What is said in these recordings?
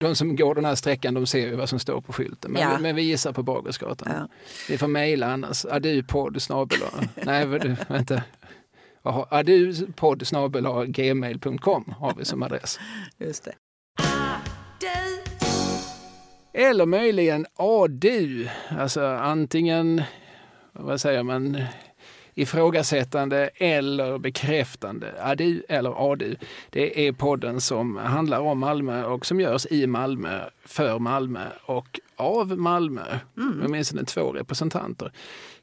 De som går den här sträckan de ser ju vad som står på skylten. Men, Ja. men vi gissar på Bagersgatan. Ja. Ni får mejla annars. Adupodd snabel Nej, vänta. Adupodd snabel gmail.com har vi som adress. Just det. Eller möjligen adu. Alltså antingen, vad säger man, ifrågasättande eller bekräftande. Adu eller adu. Det är podden som handlar om Malmö och som görs i Malmö, för Malmö och av Malmö. Mm. Åtminstone två representanter.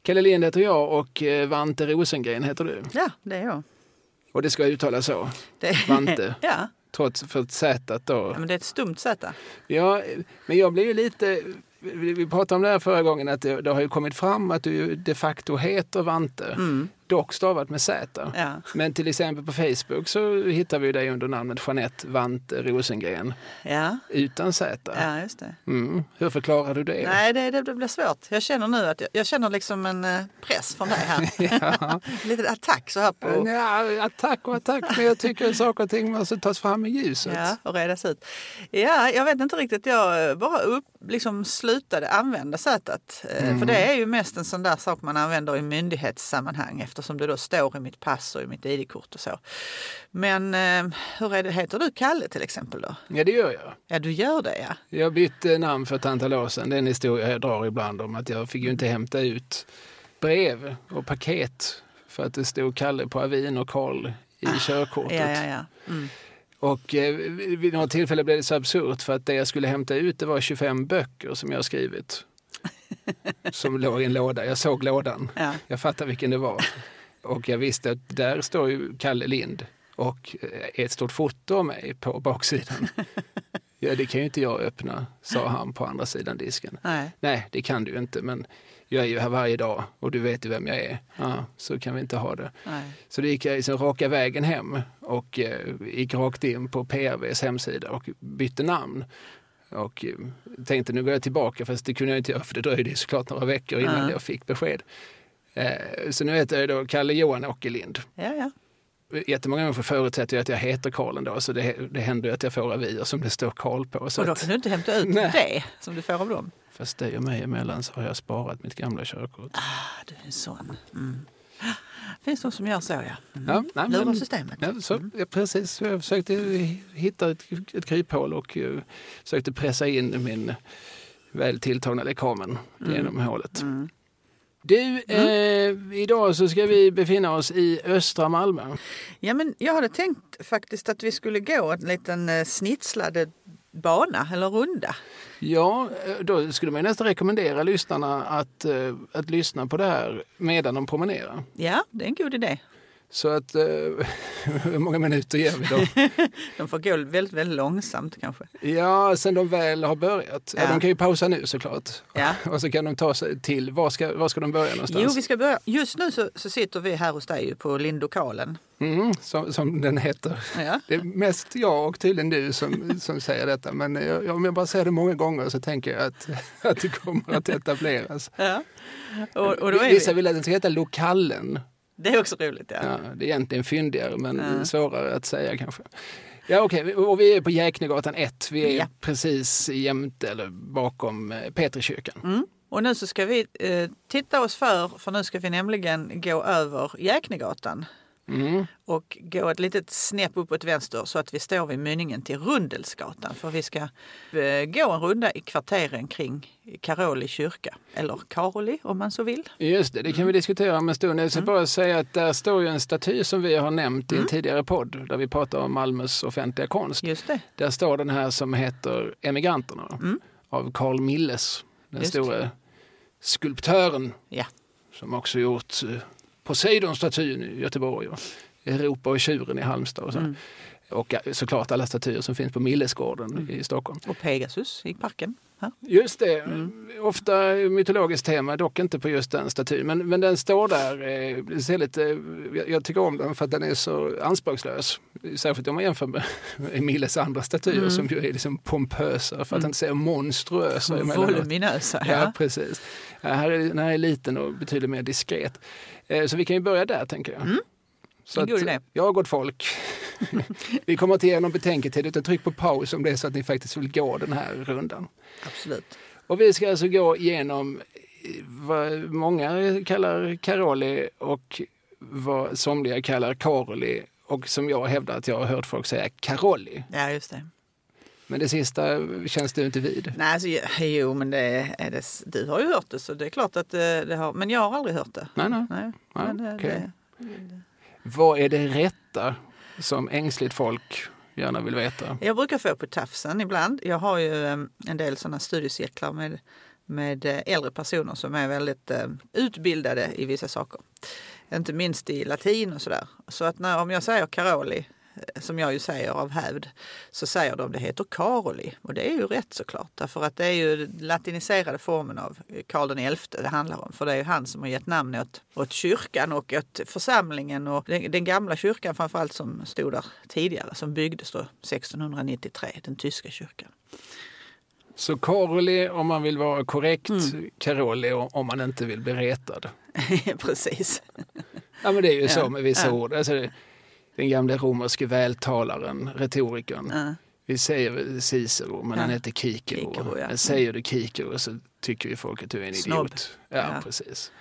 Kalle Lind heter jag och eh, Vante Rosengren heter du. Ja, det är jag. Och det ska uttalas så, Det... Vante. ja. trots för Z då. ja, men det är ett stumt Z. Ja, men jag blir ju lite... Vi pratade om det här förra gången, att det, det har ju kommit fram att du de facto heter Vante. Mm. Dock stavat med Z. Ja. Men till exempel på Facebook så hittar vi dig under namnet Jeanette Vante Rosengren Ja. utan Z. ja, just det. Mm. Hur förklarar du det? Nej, det, det blir svårt. Jag känner nu att jag, jag känner liksom en eh, press från dig här. Ja. Lite attack så här på... Ja, attack och attack, men jag tycker att saker och ting måste tas fram i ljuset. Ja, och redas ut. Ja, jag vet inte riktigt. Jag bara upp, liksom slutade använda Z. Mm. För det är ju mest en sån där sak man använder i myndighetssammanhang eftersom det då står i mitt pass och i mitt ID-kort och så. Men eh, hur är det, heter du Kalle till exempel då? Ja, det gör jag. Ja, du gör det ja. Jag bytte namn för ett antal år sedan. Det är en historia jag drar ibland om att jag fick ju inte hämta ut brev och paket för att det stod Kalle på avin och Karl i körkortet. Ja, ja, ja. Mm. Och eh, vid några tillfällen blev det så absurt för att det jag skulle hämta ut det var 25 böcker som jag skrivit. Som låg i en låda. Jag såg lådan. Ja. Jag fattade vilken det var. Och jag visste att där står ju Kalle Lind och eh, ett stort foto av mig på baksidan. Ja, det kan ju inte jag öppna, sa han på andra sidan disken. Nej. Nej, det kan du inte, men jag är ju här varje dag och du vet ju vem jag är. Ja, så kan vi inte ha det. Nej. Så då gick jag liksom raka vägen hem och eh, gick rakt in på PRVs hemsida och bytte namn. Och eh, tänkte nu går jag tillbaka, fast det kunde jag inte göra för det dröjde ju såklart några veckor innan Ja. jag fick besked. Eh, så nu heter jag då Kalle Johan Åkerlind. Ja, ja. Jättemånga människor förutsätter ju att jag heter Karl ändå, så det, det händer ju att jag får avier som det står Karl på. Så Och då kan du inte hämta ut Nej. det som du får av dem? fast dig och mig emellan så har jag sparat mitt gamla körkort. Ah, du är en sån. Mm. Finns de som gör så ja. Mm. Ja, nej, Lurar men- systemet. Ja, så, ja, precis. Jag försökte hitta ett, ett kryphål och uh, försökte pressa in min väl tilltagna lekamen genom hålet. Mm. Du, eh, idag så ska vi befinna oss i östra Malmö. Ja, men jag hade tänkt faktiskt att vi skulle gå en liten eh, snitslad bana eller runda. Ja, eh, då skulle man nästan rekommendera lyssnarna att, eh, att lyssna på det här medan de promenerar. Ja, det är en god idé. Så att, eh, hur många minuter ger vi dem? De får gå väldigt, väldigt långsamt kanske. Ja, sen de väl har börjat. Ja. De kan ju pausa nu såklart. Ja. Och så kan de ta sig till, var ska, var ska de börja någonstans? Jo, vi ska börja. Just nu så, så sitter vi här hos dig på Lindokalen. Mm, som, som den heter. Ja. Det är mest jag och tydligen du som, som säger detta. Men jag, om jag bara säger det många gånger så tänker jag att, att det kommer att etableras. Ja. Och, och då är Vissa vi, vill att den ska heta Lokallen. Det är också roligt. Ja. Ja, det är egentligen fyndigare men Ja. svårare att säga kanske. Ja okej, och vi är på Jäknegatan 1. Vi är Ja. precis jämte eller bakom eh, Petrikyrkan. Mm. Och nu så ska vi eh, titta oss för, för nu ska vi nämligen gå över Jäknegatan Mm. och gå ett litet snäpp uppåt vänster så att vi står vid mynningen till Rundelsgatan. För vi ska eh, gå en runda i kvarteren kring Karoli kyrka. Eller Karoli om man så vill. Just det, det kan vi diskutera om en stund. Jag ska Mm. bara säga att där står ju en staty som vi har nämnt i en tidigare podd där vi pratar om Malmös offentliga konst. Just det. Där står den här som heter Emigranterna av Carl Milles, den Mm. Just. store skulptören Ja. som också gjort eh, Poseidon-statyn i Göteborg och Europa och tjuren i Halmstad. Och, så. Mm. och eh, såklart alla statyer som finns på Millesgården Mm. i Stockholm. Och Pegasus i parken. Här. Just det, Mm. ofta mytologiskt tema, dock inte på just den statyn. Men, men den står där. Eh, ser lite, jag, jag tycker om den för att den är så anspråkslös. Särskilt om man jämför med Milles andra statyer Mm. som ju är liksom pompösa för att inte säga monstruösa. Voluminösa. Ja, Ja. precis. Ja, här är, den här är liten och betydligt mer diskret. Eh, så vi kan ju börja där tänker jag. Mm. Så idé. jag och gott folk, vi kommer inte ge någon betänketid utan tryck på paus om det är så att ni faktiskt vill gå den här rundan. Absolut. Och vi ska alltså gå igenom vad många kallar Karoli och vad somliga kallar Karoli och som jag hävdar att jag har hört folk säga Karoli. Ja, just det. Men det sista känns du inte vid? Nej, alltså, jo, men det är det, du har ju hört det så det är klart att det, det har, men jag har aldrig hört det. Nej, nej. nej men det, okej. det, Vad är det rätta som ängsligt folk gärna vill veta? jag brukar få på tafsen ibland. Jag har ju em, en del sådana studiecirklar med, med eh, äldre personer som är väldigt eh, utbildade i vissa saker. Inte minst i latin och sådär. Så att när, om jag säger Caroli, eh, som jag ju säger av hävd, så säger de det heter Karoli. Och det är ju rätt såklart. Därför att det är ju latiniserade formen av Karl XI det handlar om. För det är ju han som har gett namn åt, åt kyrkan och åt församlingen och den, den gamla kyrkan framförallt som stod där tidigare, som byggdes då 1693, den tyska kyrkan. Så Karoli om man vill vara korrekt, Mm. Karoli om man inte vill bli retad. Precis. Ja men det är ju så med vissa ja. ord. Alltså, den gamla romerske vältalaren, retorikern. Ja. Vi säger Cicero men Ja. han heter Kikero. Kikero, ja. Men Säger du Kikero så tycker ju folk att du är en Snobb. idiot. Ja, Ja. precis.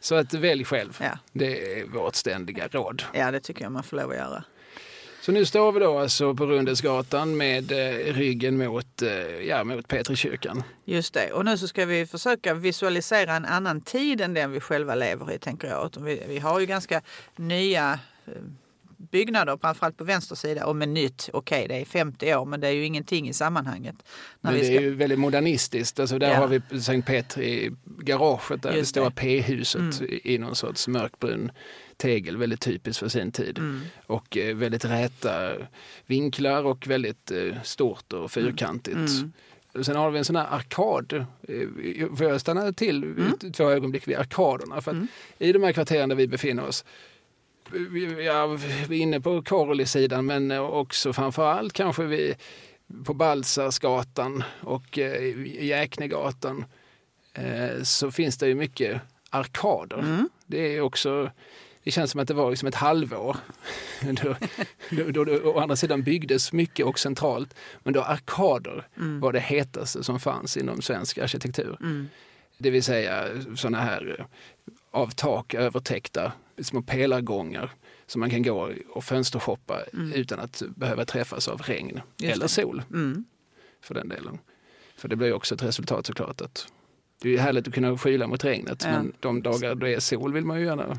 Så att välj själv. Det är vårt ständiga råd. ja, det tycker jag man får lov att göra. Så nu står vi då alltså på Rundelsgatan med eh, ryggen mot, eh, ja, mot Petrikyrkan. Just det. Och nu så ska vi försöka visualisera en annan tid än den vi själva lever i, tänker jag. Vi, vi har ju ganska nya eh, byggnader, framförallt på vänster sida. Och med nytt, okej det är 50 år, men det är ju ingenting i sammanhanget. När Men det är ju väldigt modernistiskt. Alltså där Ja. har vi Sankt Petri garaget, där det stora. P-huset i i någon sorts mörkbrun tegel, väldigt typiskt för sin tid. Mm. Och eh, väldigt räta vinklar och väldigt eh, stort och fyrkantigt. Mm. Och Sen har vi en sån här arkad. Eh, Får jag stanna till Mm. två ögonblick vid arkaderna? För att I de här kvarteren där vi befinner oss ja, vi är inne på Karoli-sidan men också framförallt kanske vi på Balsarsgatan och eh, Jäknegatan eh, så finns det ju mycket arkader. Mm. Det är också det känns som att det var liksom ett halvår då, då, då det å andra sidan byggdes mycket och centralt. Men då arkader var det hetaste som fanns inom svensk arkitektur. Mm. Det vill säga sådana här eh, av tak övertäckta små pelargångar som man kan gå och fönstershoppa utan att behöva träffas av regn Just eller det. sol Mm. för den delen. För det blir också ett resultat såklart att det är härligt att kunna skyla mot regnet Ja. men de dagar det är sol vill man ju gärna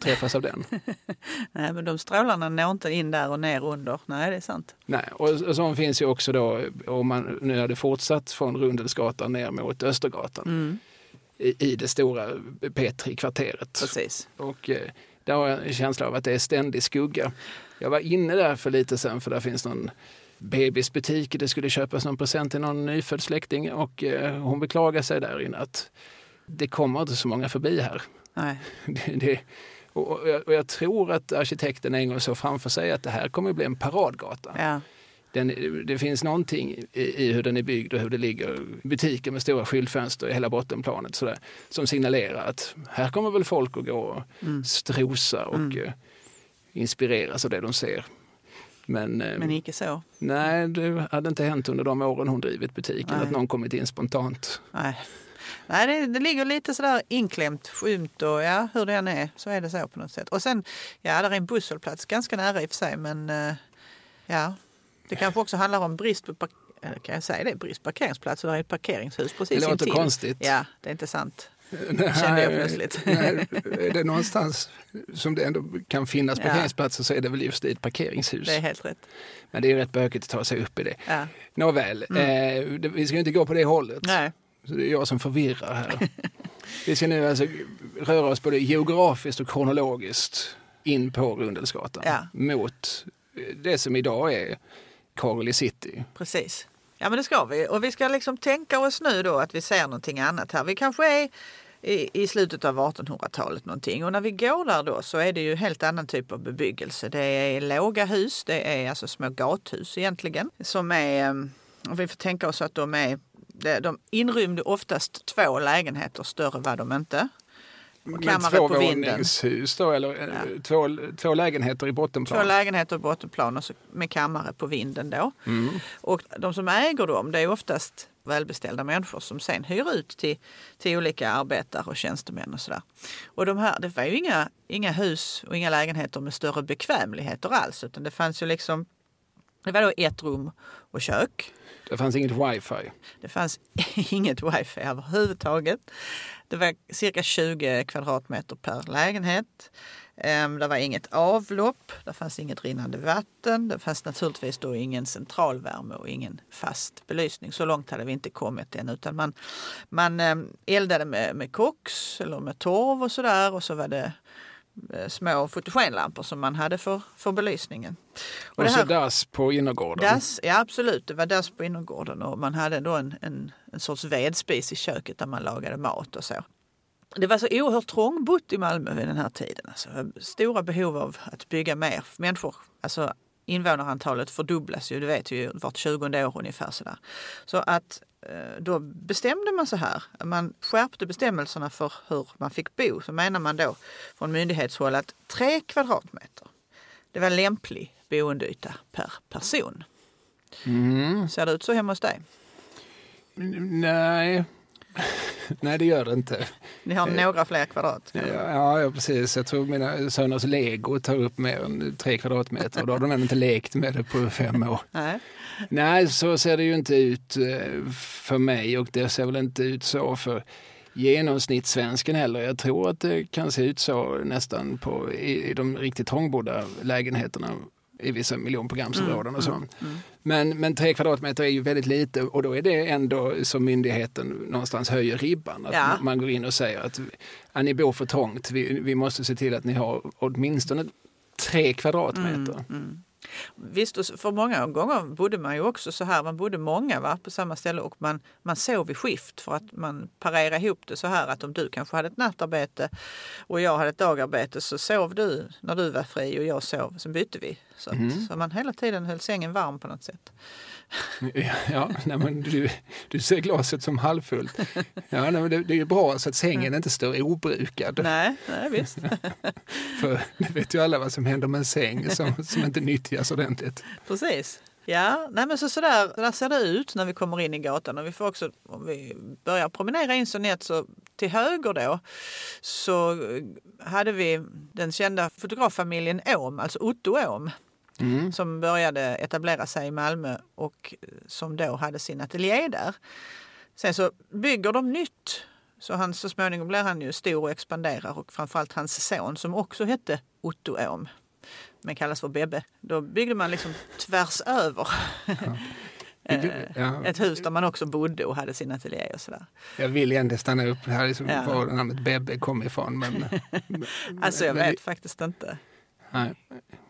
träffas av den. Nej, men de strålarna når inte in där och ner under. Nej, det är sant. Nej, och, och så finns ju också då, om man nu hade fortsatt från Rundelsgatan ner mot Östergatan Mm. I, i det stora P3-kvarteret. Precis. Och eh, där har jag en känsla av att det är ständig skugga. Jag var inne där för lite sen för där finns någon bebisbutik. Det skulle köpas någon present till någon nyfödd släkting och eh, hon beklagar sig där inne att det kommer inte så många förbi här. Nej. Det, det, och, och, jag, och jag tror att arkitekten en gång såg framför sig att det här kommer att bli en paradgata. Ja. Den, det finns någonting i, i hur den är byggd och hur det ligger butiker med stora skyltfönster i hela bottenplanet sådär, som signalerar att här kommer väl folk att gå och Mm. strosa och eh, inspireras av det de ser. Men, eh, Men icke så. nej, det hade inte hänt under de åren hon drivit butiken Nej. att någon kommit in spontant. Nej. Nej, det, det ligger lite sådär inklämt, skymt och ja, hur det än är så är det så på något sätt. Och sen, ja, där är en busshållplats ganska nära i och för sig, men eh, ja, det kanske också handlar om brist på eller kan jag säga det? Brist på parkeringsplatser. Det är ett parkeringshus precis Det låter intill. konstigt. Ja, det är inte sant. Kände jag plötsligt. Nej, är det någonstans som det ändå kan finnas Ja. parkeringsplatser så är det väl just i ett parkeringshus. Det är helt rätt. Men det är rätt bökigt att ta sig upp i det. Ja. Nåväl, eh, det- vi ska inte gå på det hållet. Nej. Så det är jag som förvirrar här. vi ska nu alltså röra oss både geografiskt och kronologiskt in på Rundelsgatan Ja. mot det som idag är Karoli city. Precis. Ja men det ska vi. Och vi ska liksom tänka oss nu då att vi ser någonting annat här. Vi kanske är i, i slutet av 1800-talet någonting. Och när vi går där då så är det ju helt annan typ av bebyggelse. Det är låga hus, det är alltså små gathus egentligen. Som är, ehm, och vi får tänka oss att de är, de inrymde oftast två lägenheter, större var de inte. Och kammare på vinden. tvåvåningshus då, eller eh, Ja. två, två lägenheter i Två bottenplan? lägenheter och bottenplan och så med kammare på vinden då. Mm. Och de som äger dem det är oftast välbeställda människor som sen hyr ut till, till olika arbetare och tjänstemän och sådär. Och de här, det var ju inga, inga hus och inga lägenheter med större bekvämligheter alls utan det fanns ju liksom det var då ett rum och kök. Det fanns inget wifi. Det fanns inget wifi överhuvudtaget. Det var cirka 20 kvadratmeter per lägenhet. Ehm, det var inget avlopp, det fanns inget rinnande vatten. Det fanns naturligtvis då ingen centralvärme och ingen fast belysning. Så långt hade vi inte kommit än. Utan man, man ehm, eldade med, med koks eller med torv och sådär. Och så var det små fotogenlampor som man hade för, för belysningen. Och, det så här- dass på innergården. Dass, ja absolut, det var dass på innergården och man hade då en, en, en sorts vedspis i köket där man lagade mat och så. Det var så oerhört trångbott i Malmö vid den här tiden. Alltså, stora behov av att bygga mer. Människor, alltså invånarantalet fördubblas ju, det vet ju, vart 20 år ungefär. Sådär. Så att eh, då bestämde man så här, man skärpte bestämmelserna för hur man fick bo. Så menar man då från myndighetshåll att tre kvadratmeter, det var lämplig boendeyta per person. Mm. Ser det ut så hemma hos dig? Nej. Nej, det gör det inte. Ni har några fler kvadrat? Ja, ja, ja, precis. Jag tror mina söners lego tar upp mer än tre kvadratmeter och då har de ännu inte lekt med det på fem år. Nej. Nej, så ser det ju inte ut eh, för mig och det ser väl inte ut så för genomsnittssvensken heller. Jag tror att det kan se ut så nästan på, i, i de riktigt trångbodda lägenheterna i vissa miljonprogramsområden och så. Men, men tre kvadratmeter är ju väldigt lite och då är det ändå som myndigheten någonstans höjer ribban. Att Ja. man går in och säger att ja, ni bor för trångt, vi, vi måste se till att ni har åtminstone tre kvadratmeter. Visst, för många gånger bodde man ju också så här, man bodde många va, på samma ställe och man, man sov i skift för att man parerade ihop det så här att om du kanske hade ett nattarbete och jag hade ett dagarbete så sov du när du var fri och jag sov, sen bytte vi. Så, att, så man hela tiden höll sängen varm på något sätt. Ja, nej, men du, du ser glaset som halvfullt. Ja, nej, men det, det är bra så att sängen inte står obrukad. Nej, nej visst. För det vet ju alla vad som händer med en säng som, som inte nyttjas ordentligt. Precis. Ja, nej men så, så där, så där ser det ut när vi kommer in i gatan. Och vi får också, om vi börjar promenera in så nätt så till höger då så hade vi den kända fotograffamiljen Åhm, alltså Otto Åhm, Mm. som började etablera sig i Malmö och eh, som då hade sin ateljé där. Sen så bygger de nytt. Så han, så småningom blir han ju stor och expanderar och framförallt hans son som också hette Otto Åhm men kallas för Bebbe. Då byggde man liksom tvärs över eh, Ja, ett hus där man också bodde och hade sin ateljé och sådär. jag vill egentligen stanna upp här, liksom, Ja. var namnet Bebbe kom ifrån. Men, Alltså jag men- vet faktiskt inte. Nej.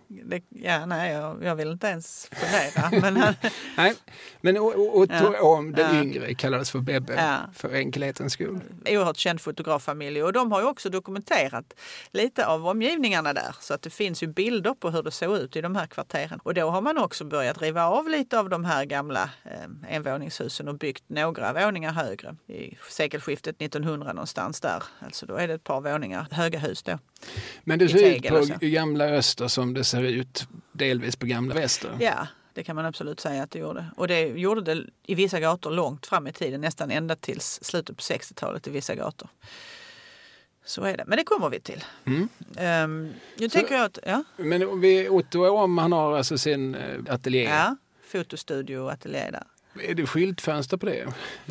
Det, ja, nej, jag, jag vill inte ens fundera. Men han, Nej, men O- O- Otto Ja. Åhm den Ja. yngre kallades för Bebbe Ja. för enkelhetens skull. oerhört känd fotograffamilj och de har ju också dokumenterat lite av omgivningarna där så att det finns ju bilder på hur det såg ut i de här kvarteren. Och då har man också börjat riva av lite av de här gamla eh, envåningshusen och byggt några våningar högre. I sekelskiftet 1900 någonstans där. Alltså då är det ett par våningar höga hus då. Men det ser ut på och gamla öster som det ser ut delvis på gamla väster. Ja, det kan man absolut säga att det gjorde. Och det gjorde det i vissa gator långt fram i tiden, nästan ända till slutet på 60-talet i vissa gator. Så är det, men det kommer vi till. Mm. Um, Så- tänker jag att, ja, Men vi, Otto Åhm han har alltså sin eh, ateljé. ja, fotostudio och ateljé där. Är det skyltfönster på det?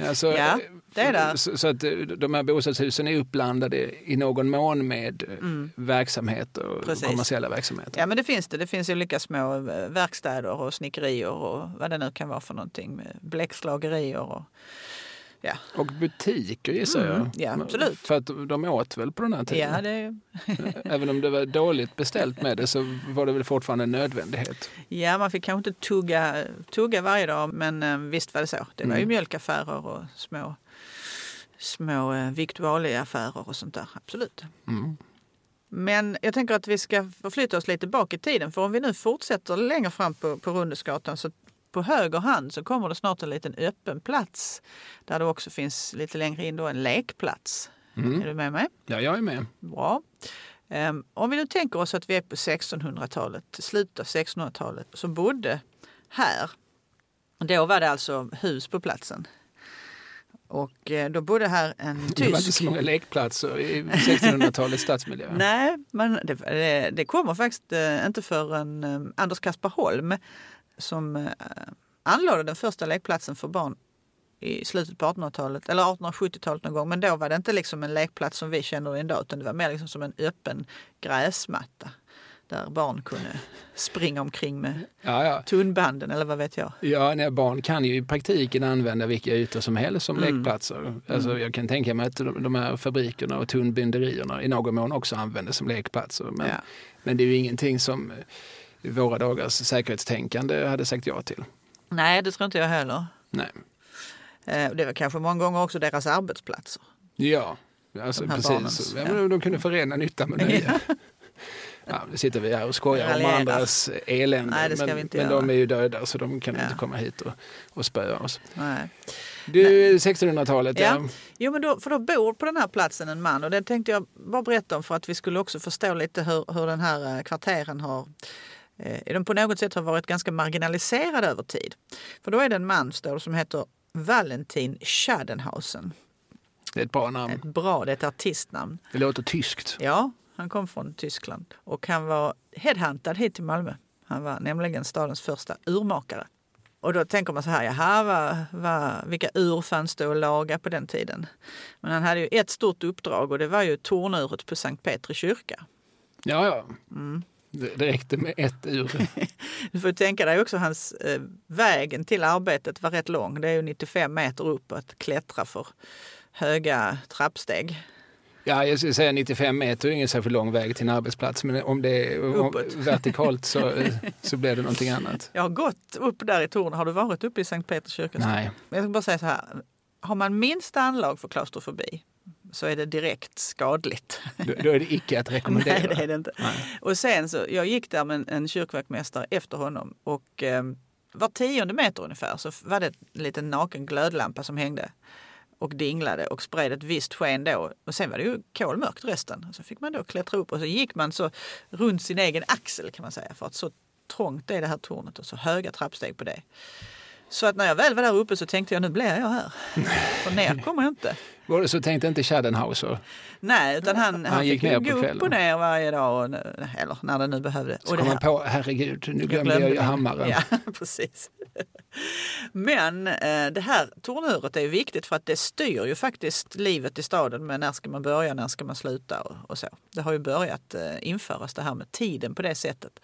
Alltså, Ja, det är det. Så, så att eh, de här bostadshusen är uppblandade i någon mån med mm. verksamheter, Precis. kommersiella verksamheter. Ja men det finns det. Det finns olika små eh, verkstäder och snickerier och vad det nu kan vara för någonting. Bläckslagerier och ja. Och butiker gissar Mm, jag. ja, absolut. För att de åt väl på den här tiden? Ja, det, Även om det var dåligt beställt med det så var det väl fortfarande en nödvändighet. ja, man fick kanske inte tugga, tugga varje dag men eh, visst var det så. Det var ju Mm. mjölkaffärer och små, små eh, viktualieaffärer och sånt där. Absolut. Mm. Men jag tänker att vi ska förflytta oss lite bak i tiden. För om vi nu fortsätter längre fram på, på Rundesgatan så på höger hand så kommer det snart en liten öppen plats. Där det också finns lite längre in då en lekplats. Mm. Är du med mig? Ja, jag är med. Bra. Ehm, om vi nu tänker oss att vi är på 1600-talet, slutet av 1600-talet, så bodde här, då var det alltså hus på platsen. Och eh, då bodde här en Det var inte tysk. så många lekplatser i 1600-talets stadsmiljö. Nej, men det, det, det kommer faktiskt eh, inte förrän eh, Anders Kaspar Holm som eh, anlade den första lekplatsen för barn i slutet på 1800-talet eller 1870-talet någon gång. Men då var det inte liksom en lekplats som vi känner det idag utan det var mer liksom som en öppen gräsmatta där barn kunde springa omkring med Ja, ja. tunnbanden eller vad vet jag. Ja, nej, barn kan ju i praktiken använda vilka ytor som helst som Mm. lekplatser. Alltså, jag kan tänka mig att de, här fabrikerna och tunnbinderierna i någon mån också användes som lekplatser. Men, Ja. men det är ju ingenting som våra dagars säkerhetstänkande hade sagt ja till. Nej, det tror inte jag heller. Nej. Eh, Det var kanske många gånger också deras arbetsplatser. Ja, alltså, De precis. barnens, ja. ja. men de kunde förena nytta med nöje. Ja, nu sitter vi här och skojar om andras elände. Nej, det ska men vi inte men de är ju döda så de kan Ja. inte komma hit och, och spöa oss. Nej. Du, 1600-talet, ja. Ja. Jo, men då, för då bor på den här platsen en man och det tänkte jag bara berätta om för att vi skulle också förstå lite hur, hur den här eh, kvarteren har de på något sätt har varit ganska marginaliserade över tid. För då är det en man som heter Valentin Schadenhausen. det är ett bra namn. Ett bra, det är ett artistnamn. Det låter tyskt. Ja, han kom från Tyskland och han var headhuntad hit till Malmö. Han var nämligen stadens första urmakare. Och då tänker man så här, jaha, vad, vad, vilka ur fanns det att laga på den tiden? Men han hade ju ett stort uppdrag och det var ju tornuret på Sankt Petri kyrka. Ja, ja. Mm. Det, räckte med ett ur. Du får tänka dig också hans eh, vägen till arbetet var rätt lång. Det är ju 95 meter upp att klättra för höga trappsteg. Ja, jag skulle säga 95 meter är ingen särskilt lång väg till en arbetsplats. Men om det är om, vertikalt så, så blir det någonting annat. Jag har gått upp där i tornet. Har du varit uppe i Sankt Petri kyrka? Nej. Men jag ska bara säga så här. Har man minsta anlag för klaustrofobi så är det direkt skadligt. Då, då är det icke att rekommendera. Nej, det är det inte. Nej. Och sen så, jag gick där med en, en kyrkvaktmästare efter honom och eh, var tionde meter ungefär så var det en liten naken glödlampa som hängde och dinglade och spred ett visst sken då. Och sen var det ju kolmörkt resten. Så fick man då klättra upp och så gick man så runt sin egen axel kan man säga. För att så trångt är det här tornet och så höga trappsteg på det. Så att när jag väl var där uppe så tänkte jag nu blir jag här. För ner kommer jag inte. Var det så tänkte inte Schadenhauser? Nej, utan han, han, gick fick gå upp och ner varje dag. Och, eller när det nu behövde. Så Och kom man på, herregud, nu glömde jag, ju hammaren. Ja, precis. Men eh, det här tornuret är viktigt för att det styr ju faktiskt livet i staden med när ska man börja, när ska man sluta och, och så. Det har ju börjat eh, införas det här med tiden på det sättet.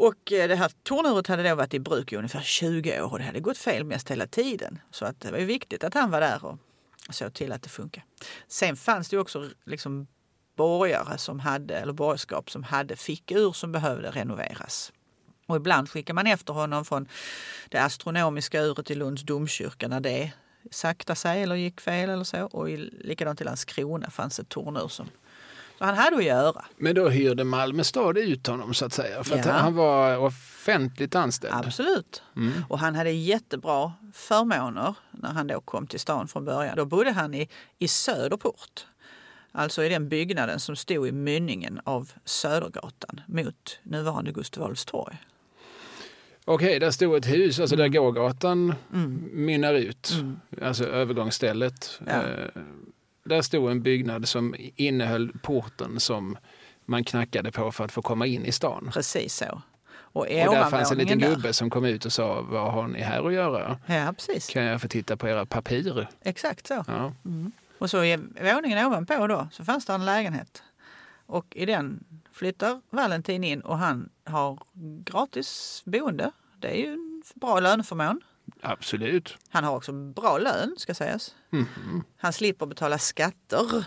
Och eh, det här tornuret hade då varit i bruk i ungefär 20 år och det hade gått fel mest hela tiden. Så att det var ju viktigt att han var där och såg till att det funkar. Sen fanns det ju också liksom borgare som hade, eller borgerskap som hade fickur som behövde renoveras. Och ibland skickar man efter honom från det astronomiska uret i Lunds domkyrka när det sakta sig eller gick fel eller så. Och i, likadant i Landskrona fanns ett tornur som han hade att göra. Men då hyrde Malmö stad ut honom så att säga. För att Ja. han var offentligt anställd. Absolut. Mm. Och han hade jättebra förmåner när han då kom till stan från början. Då bodde han i, i Söderport. Alltså i den byggnaden som stod i mynningen av Södergatan mot nuvarande Gustav Adolfs torg. Okej, där stod ett hus, alltså där gågatan Mm. mynnar ut. Mm. Alltså övergångsstället. Ja. Där stod en byggnad som innehöll porten som man knackade på för att få komma in i stan. Precis så. Och Och där fanns en liten där- gubbe som kom ut och sa, vad har ni här att göra? Ja, precis. Kan jag få titta på era papir? Exakt så. Ja. Och så i våningen ovanpå då så fanns det en lägenhet. Och i den flyttar Valentin in och han har gratis boende. Det är ju en bra löneförmån. Absolut. Han har också bra lön ska sägas. Mhm. Han slipper betala skatter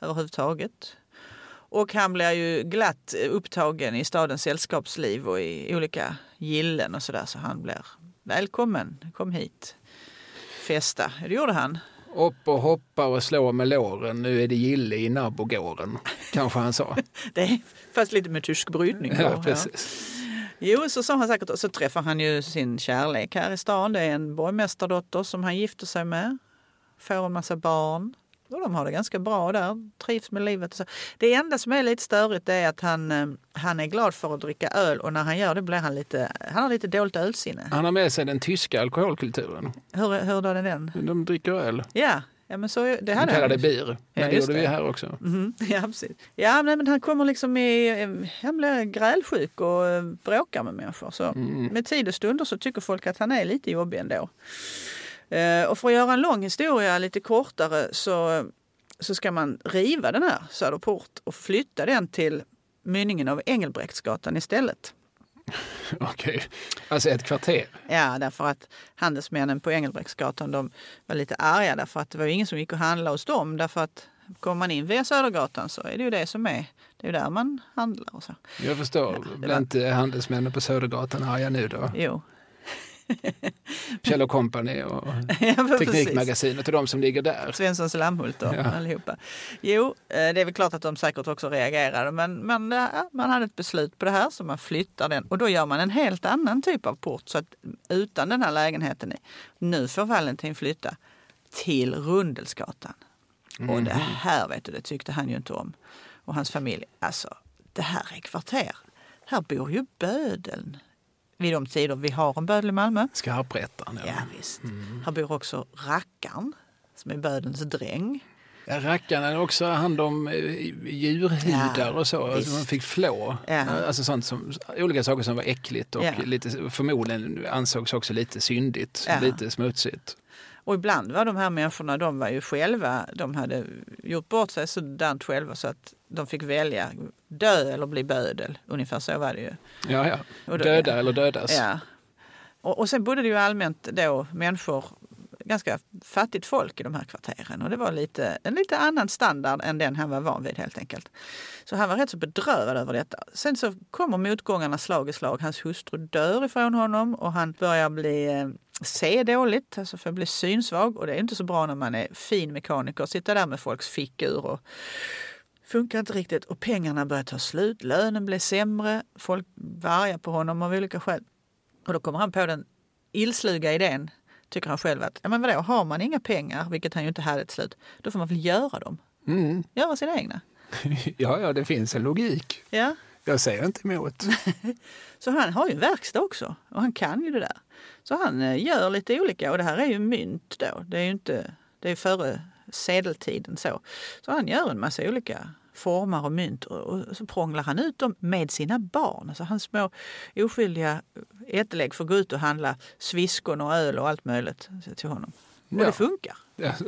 överhuvudtaget. Och han blir ju glatt upptagen i stadens sällskapsliv och i olika gillen och sådär. Så han blir välkommen, kom hit, festa. Det gjorde han. Upp och hoppa och slå med låren, nu är det gille i nabbogården, kanske han sa. Det fast lite med tysk brytning. då, Ja, precis. Jo, så sa han säkert. Och så träffar han ju sin kärlek här i stan. Det är en borgmästardotter som han gifter sig med. Får en massa barn. och de har det ganska bra där, trivs med livet. Och så. Det enda som är lite störigt är att han, eh, han är glad för att dricka öl och när han gör det blir han lite, han har lite dåligt ölsinne. Han har med sig den tyska alkoholkulturen. Hur, hur då är den? De dricker öl. Ja, ja men så, det De hade kallar det bir. Men det gjorde vi det. här också. Mhm, Ja, precis. Ja, men han kommer liksom i, han blir grälsjuk och bråkar med människor. Så Mm. med tid och stunder så tycker folk att han är lite jobbig ändå. Eh, och för att göra en lång historia lite kortare så, så ska man riva den här Söderport och flytta den till mynningen av Engelbrektsgatan istället. Okej. Alltså ett kvarter. Ja, därför att handelsmännen på Engelbrektsgatan de var lite arga därför att det var ju ingen som gick och handlade hos dem. Därför att kommer man in via Södergatan så är det ju det som är, det är där man handlar och så. Jag förstår. det Blir inte handelsmännen på Södergatan arga nu då? Jo. Kjell Company och ja. Teknikmagasinet och de som ligger där. Svenssons Lammhult och Ja. allihopa. Jo, eh, det är väl klart att de säkert också reagerade men, men eh, man hade ett beslut på det här så man flyttar den och då gör man en helt annan typ av port så att utan den här lägenheten. Nu får Valentin flytta till Rundelsgatan. Och det här vet du, det tyckte han ju inte om. Och hans familj. Alltså, det här är kvarter. Här bor ju bödeln. Vid de tider vi har en bödel i Malmö. Skarprättaren. Ja, Ja. visst. Här bor också rackaren som är bödelns dräng. Ja, rackarna har också hand om eh, djurhudar Ja, och så. visst. Alltså, man fick flå. Ja. Alltså sånt som, olika saker som var äckligt och Ja. lite, förmodligen ansågs också lite syndigt, lite smutsigt. Och ibland var de här människorna, de var ju själva, de hade gjort bort sig sådant själva så att de fick välja dö eller bli bödel. Ungefär så var det ju. Ja, ja. Då- Döda ja. eller dödas. Ja. Och, och sen bodde det ju allmänt då människor, ganska fattigt folk i de här kvarteren. Och det var lite, en lite annan standard än den han var van vid helt enkelt. Så han var rätt så bedrövad över detta. Sen så kommer motgångarna slag i slag. Hans hustru dör ifrån honom och han börjar bli eh, se dåligt, alltså för att bli synsvag. Och det är inte så bra när man är fin mekaniker och sitter där med folks fickur och funkar inte riktigt. Och pengarna börjar ta slut, lönen blir sämre, folk var arga på honom av olika skäl. Och då kommer han på den illsluga idén, tycker han själv, att ja, men vadå, har man inga pengar, vilket han ju inte hade till slut, då får man väl göra dem. Mm. Göra sina egna. ja, ja, det finns en logik. Ja. Jag säger inte emot. Så han har ju en verkstad också och han kan ju det där. Så han eh, gör lite olika och det här är ju mynt då. Det är ju inte, det är före sedeltiden så. Så han gör en massa olika formar och mynt och, så prånglar han ut dem med sina barn. Alltså hans små oskyldiga ättlägg får gå ut och handla sviskon och öl och allt möjligt till honom. Och Ja. det funkar.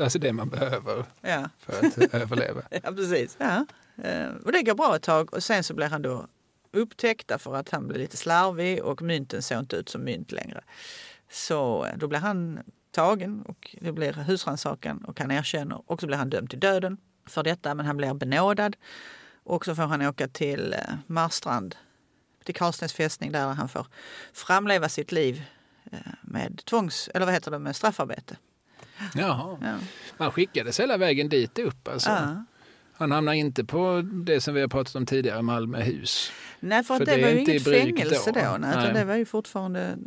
Alltså det man behöver Ja. för att överleva. Ja, precis. Ja. Eh, Och det går bra ett tag och sen så blir han då upptäckt för att han blir lite slarvig och mynten såg inte ut som mynt längre. Så eh, då blir han tagen och det blir husrannsakan och han erkänner och så blir han dömd till döden för detta men han blir benådad. Och så får han åka till eh, Marstrand, till Karlsnäs fästning där han får framleva sitt liv med tvångs, eller vad heter det, med straffarbete. Jaha. Ja. Man skickades hela vägen dit upp alltså. Ja. Han hamnar inte på det som vi har pratat om tidigare, Malmöhus. Nej, för, För det, det var ju inget fängelse då. då. nej, Nej. det var ju fortfarande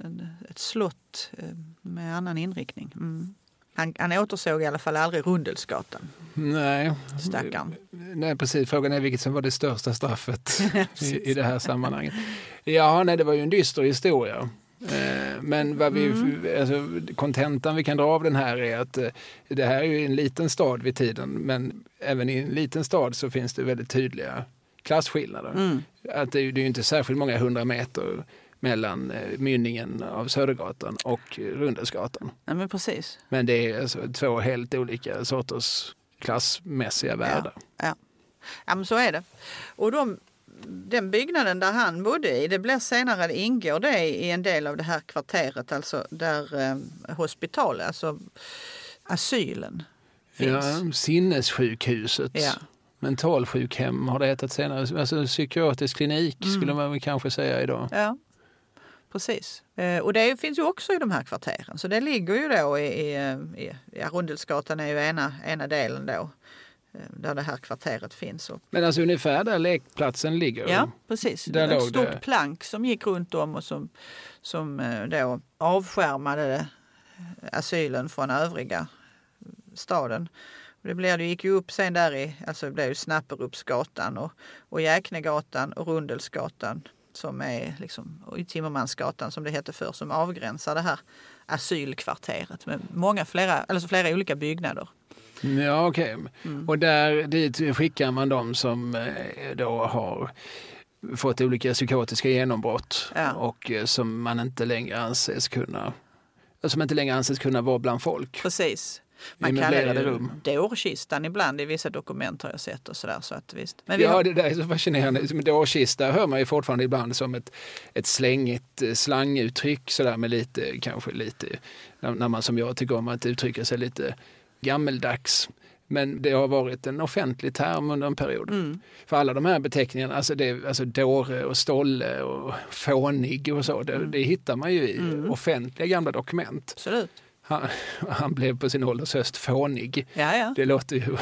ett slott eh, med annan inriktning. Mm. Han, han återsåg i alla fall aldrig Rundelsgatan, Nej. stackaren. Nej, precis. Frågan är vilket som var det största straffet i, i det här sammanhanget. Ja, nej, det var ju en dyster historia. Eh, Men vad vi, alltså, kontentan vi kan dra av den här är att eh, det här är ju en liten stad vid tiden, men även i en liten stad så finns det väldigt tydliga klasskillnader. Mm. Att det, är ju- inte särskilt många hundra meter mellan eh, mynningen av Södergatan och Rundelsgatan. Ja, men precis. Men det är alltså två helt olika sorters klassmässiga världar. Ja. ja, men så är det. Och de, den byggnaden där han bodde i, det blir senare, det ingår det i en del av det här kvarteret, alltså där eh, hospitalet, alltså asylen finns. Ja, sinnessjukhuset. Ja. Mentalsjukhem har det hetat senare. Alltså psykiatrisk klinik Mm. skulle man väl kanske säga idag. Ja, precis. Eh, och det finns ju också i de här kvarteren. Så det ligger ju då i, i, i ja, Rundelsgatan är ju ena, ena delen då. eh, Där det här kvarteret finns. Men alltså ungefär där lekplatsen ligger. ja, precis. Där det var ett stort det. plank som gick runt om och som, som eh, då avskärmade asylen från övriga staden. Det, blev, det gick ju upp sen där i, alltså det blev ju Snapperupsgatan och, och Jäknegatan och Rundelsgatan som är liksom, och i Timmermansgatan som det hette förr, som avgränsar det här asylkvarteret med många, flera, alltså flera olika byggnader. Ja, okej. Okay. Mm. Och där dit skickar man dem som eh, då har fått olika psykotiska genombrott ja. och eh, som man inte längre anses kunna som inte längre anses kunna vara bland folk. Precis. Man kallar det rum. dårkistan ibland i vissa dokument har jag sett och sådär. Så att, visst. Men ja, har... det där är så fascinerande. Dårkista hör man ju fortfarande ibland som ett, ett slängigt eh, slanguttryck sådär med lite, kanske lite, när man som jag tycker om att uttrycka sig lite gammeldags. Men det har varit en offentlig term under en period. Mm. För alla de här beteckningarna, alltså, det, alltså dåre och stolle och fånig och så, det, mm. det hittar man ju i mm. offentliga gamla dokument. Absolut. Han, han, blev på sin ålders höst fånig. Ja, ja. Det låter ju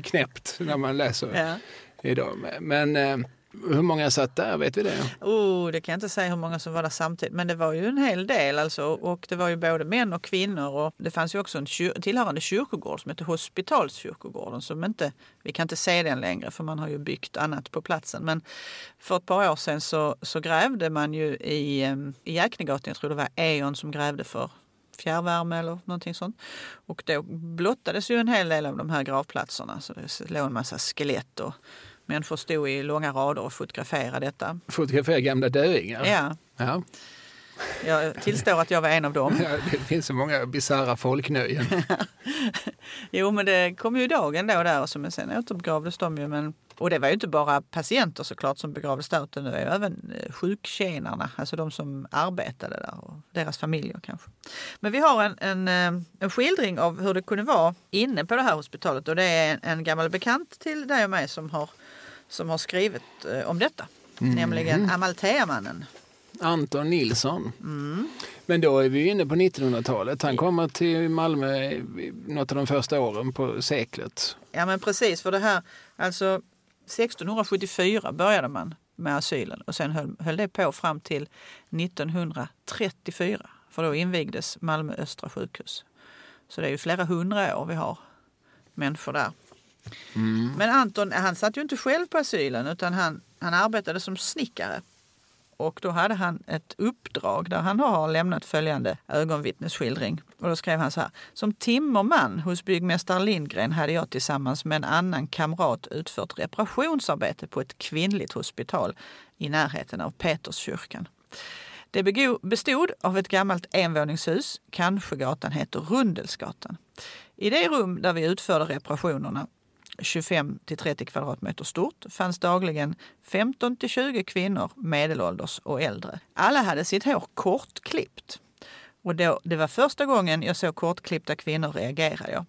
knäppt när man läser ja. idag. Men eh, hur många satt där? Vet vi det? Oh, det kan jag inte säga hur många som var där samtidigt. Men det var ju en hel del alltså. Och det var ju både män och kvinnor. Och det fanns ju också en kyr tillhörande kyrkogård som hette Hospitalskyrkogården. Som inte, vi kan inte se den längre för man har ju byggt annat på platsen. Men för ett par år sedan så, så grävde man ju i, ehm, i Jäknegatan, jag tror det var E.ON som grävde för fjärrvärme eller någonting sånt. Och då blottades ju en hel del av de här gravplatserna. Så det låg en massa skelett och Människor stod i långa rader och fotograferade detta. Fotograferade gamla döingar? Ja. ja. Jag tillstår att jag var en av dem. Ja, det finns så många bisarra folknöjen. jo, men det kom ju dagen då där och men sen återbegravdes de ju. Men, och det var ju inte bara patienter såklart som begravdes där utan det var ju även eh, sjuktjänarna, alltså de som arbetade där och deras familjer kanske. Men vi har en, en, eh, en skildring av hur det kunde vara inne på det här hospitalet och det är en, en gammal bekant till dig och mig som har som har skrivit eh, om detta. Mm. Nämligen Amaltheamannen. Anton Nilsson. Mm. Men då är vi inne på 1900-talet. Han kommer till Malmö något av de första åren på seklet. Ja men precis, för det här, alltså 1674 började man med asylen och sen höll, höll det på fram till 1934. För då invigdes Malmö Östra sjukhus. Så det är ju flera hundra år vi har människor där. Mm. Men Anton han satt ju inte själv på asylen utan han, han arbetade som snickare. Och då hade han ett uppdrag där han har lämnat följande ögonvittnesskildring. Och då skrev han så här. Som timmerman hos byggmästare Lindgren hade jag tillsammans med en annan kamrat utfört reparationsarbete på ett kvinnligt hospital i närheten av Peterskyrkan. Det bestod av ett gammalt envåningshus, kanske gatan heter Rundelsgatan. I det rum där vi utförde reparationerna 25 till 30 kvadratmeter stort fanns dagligen 15 till 20 kvinnor medelålders och äldre. Alla hade sitt hår kortklippt. Och då, det var första gången jag såg kortklippta kvinnor reagerade jag.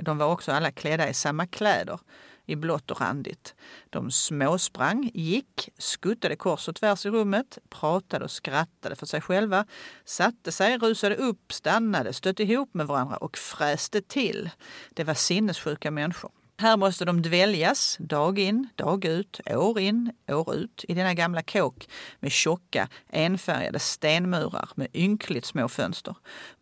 De var också alla klädda i samma kläder, i blått och randigt. De småsprang, gick, skuttade kors och tvärs i rummet, pratade och skrattade för sig själva, satte sig, rusade upp, stannade, stötte ihop med varandra och fräste till. Det var sinnessjuka människor. Här måste de dväljas dag in, dag ut, år in, år ut i denna gamla kåk med tjocka, enfärgade stenmurar med ynkligt små fönster.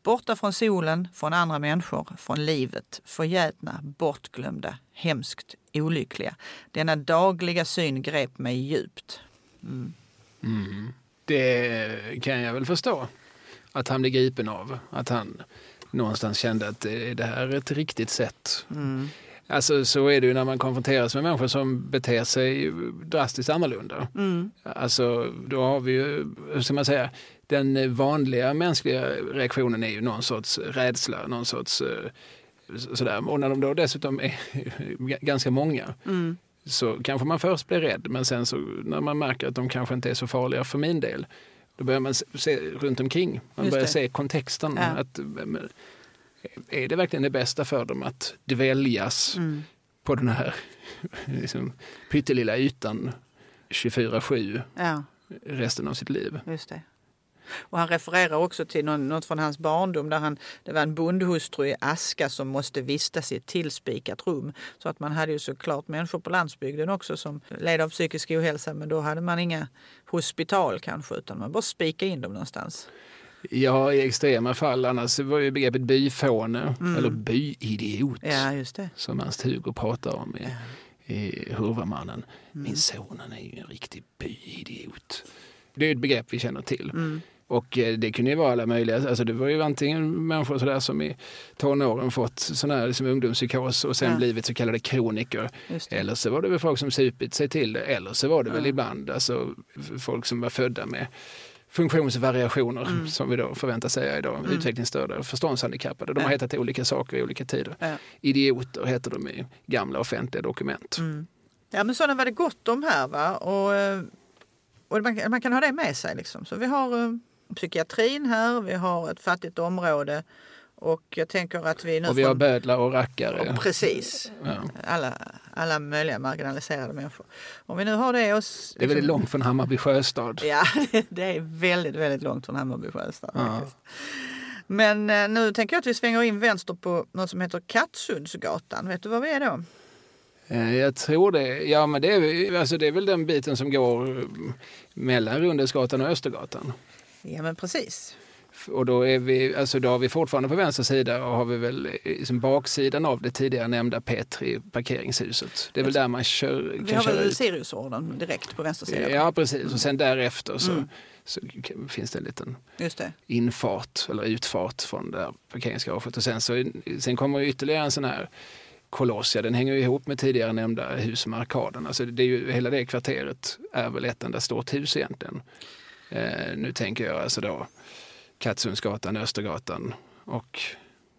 Borta från solen, från andra människor, från livet, förgätna, bortglömda, hemskt olyckliga. Denna dagliga syn grep mig djupt. Mm. Mm. Det kan jag väl förstå att han blev gripen av. Att han någonstans kände att det här är ett riktigt sätt. Mm. Alltså så är det ju när man konfronteras med människor som beter sig drastiskt annorlunda. Mm. Alltså då har vi ju, hur ska man säga, den vanliga mänskliga reaktionen är ju någon sorts rädsla, någon sorts eh, sådär. Och när de då dessutom är ganska många mm. så kanske man först blir rädd men sen så när man märker att de kanske inte är så farliga för min del då börjar man se runt omkring. Man börjar se kontexten. Ja. Att, är det verkligen det bästa för dem att dväljas mm. på den här liksom, pyttelilla ytan 24-7 ja. resten av sitt liv? Just det. Och han refererar också till något från hans barndom där han, det var en bondhustru i aska som måste vistas i ett tillspikat rum. Så att man hade ju såklart människor på landsbygden också som led av psykisk ohälsa men då hade man inga hospital kanske utan man bara spika in dem någonstans. Ja, i extrema fall. Annars var ju begreppet byfåne eller byidiot Ja, just det. som Ernst-Hugo pratar om i, i Hurvamannen. Min son han är ju en riktig byidiot. Det är ett begrepp vi känner till. Och eh, det kunde ju vara alla möjliga. Alltså det var ju antingen människor sådär som i tonåren fått sån här liksom ungdomspsykos och sen Ja. blivit så kallade kroniker. Eller så var det väl folk som supit sig till det. Eller så var det väl ibland alltså, folk som var födda med funktionsvariationer Mm. som vi då förväntar säga idag. Utvecklingsstörda och förståndshandikappade. De har hetat olika saker i olika tider. Ja. Idioter heter de i gamla offentliga dokument. Mm. Ja, men sådana var det gott om här. Va? Och, eh, och man, man kan ha det med sig. Liksom. Så vi har eh, psykiatrin här, vi har ett fattigt område och jag tänker att vi nu... Och vi har bödlar och rackare. och precis. Ja. Alla, alla möjliga marginaliserade människor. Om vi nu har det oss... Det är väldigt långt från Hammarby sjöstad. Ja, det är väldigt, väldigt långt från Hammarby sjöstad. Ja. Men eh, nu tänker jag att vi svänger in vänster på något som heter Kattsundsgatan. Vet du vad vi är då? Eh, Jag tror det. Ja, men det är, alltså det är väl den biten som går eh, mellan Rundelsgatan och Östergatan. Ja, men precis. Och då, är vi, alltså då har vi fortfarande på vänster sida och har vi väl eh, liksom baksidan av det tidigare nämnda P3 parkeringshuset. Det är väl där man kör, Vi har köra väl. Siriusorden direkt på vänster sida? Ja, precis. Och sen därefter så, Mm. så finns det en liten det. infart eller utfart från det här parkeringsgaraget. Och sen, så, sen kommer ytterligare en sån här koloss. Ja, den hänger ihop med tidigare nämnda hus med arkaden. Alltså det är ju, hela det kvarteret är väl ett enda stort hus egentligen. Eh, nu tänker jag alltså då Kattsundsgatan, Östergatan och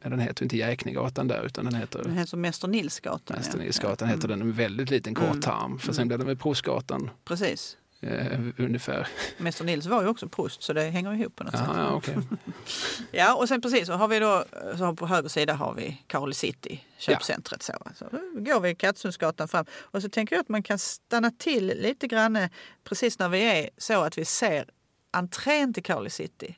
ja, den heter inte Jäknegatan där utan den heter Den heter Mäster Nilsgatan. Mäster. Nilsgatan Ja. heter den en väldigt liten kort Mm. tarm. För sen blir det med Prostgatan Precis. eh, ungefär. Mäster Nils var ju också prost så det hänger ihop på något sätt. Ja, okej. Ja, och sen precis så har vi då, så på höger sida har vi Carly City, köpcentret. Så. Så går vi Kattsundsgatan fram och så tänker jag att man kan stanna till lite grann eh, precis när vi är så att vi ser entrén till Carly City.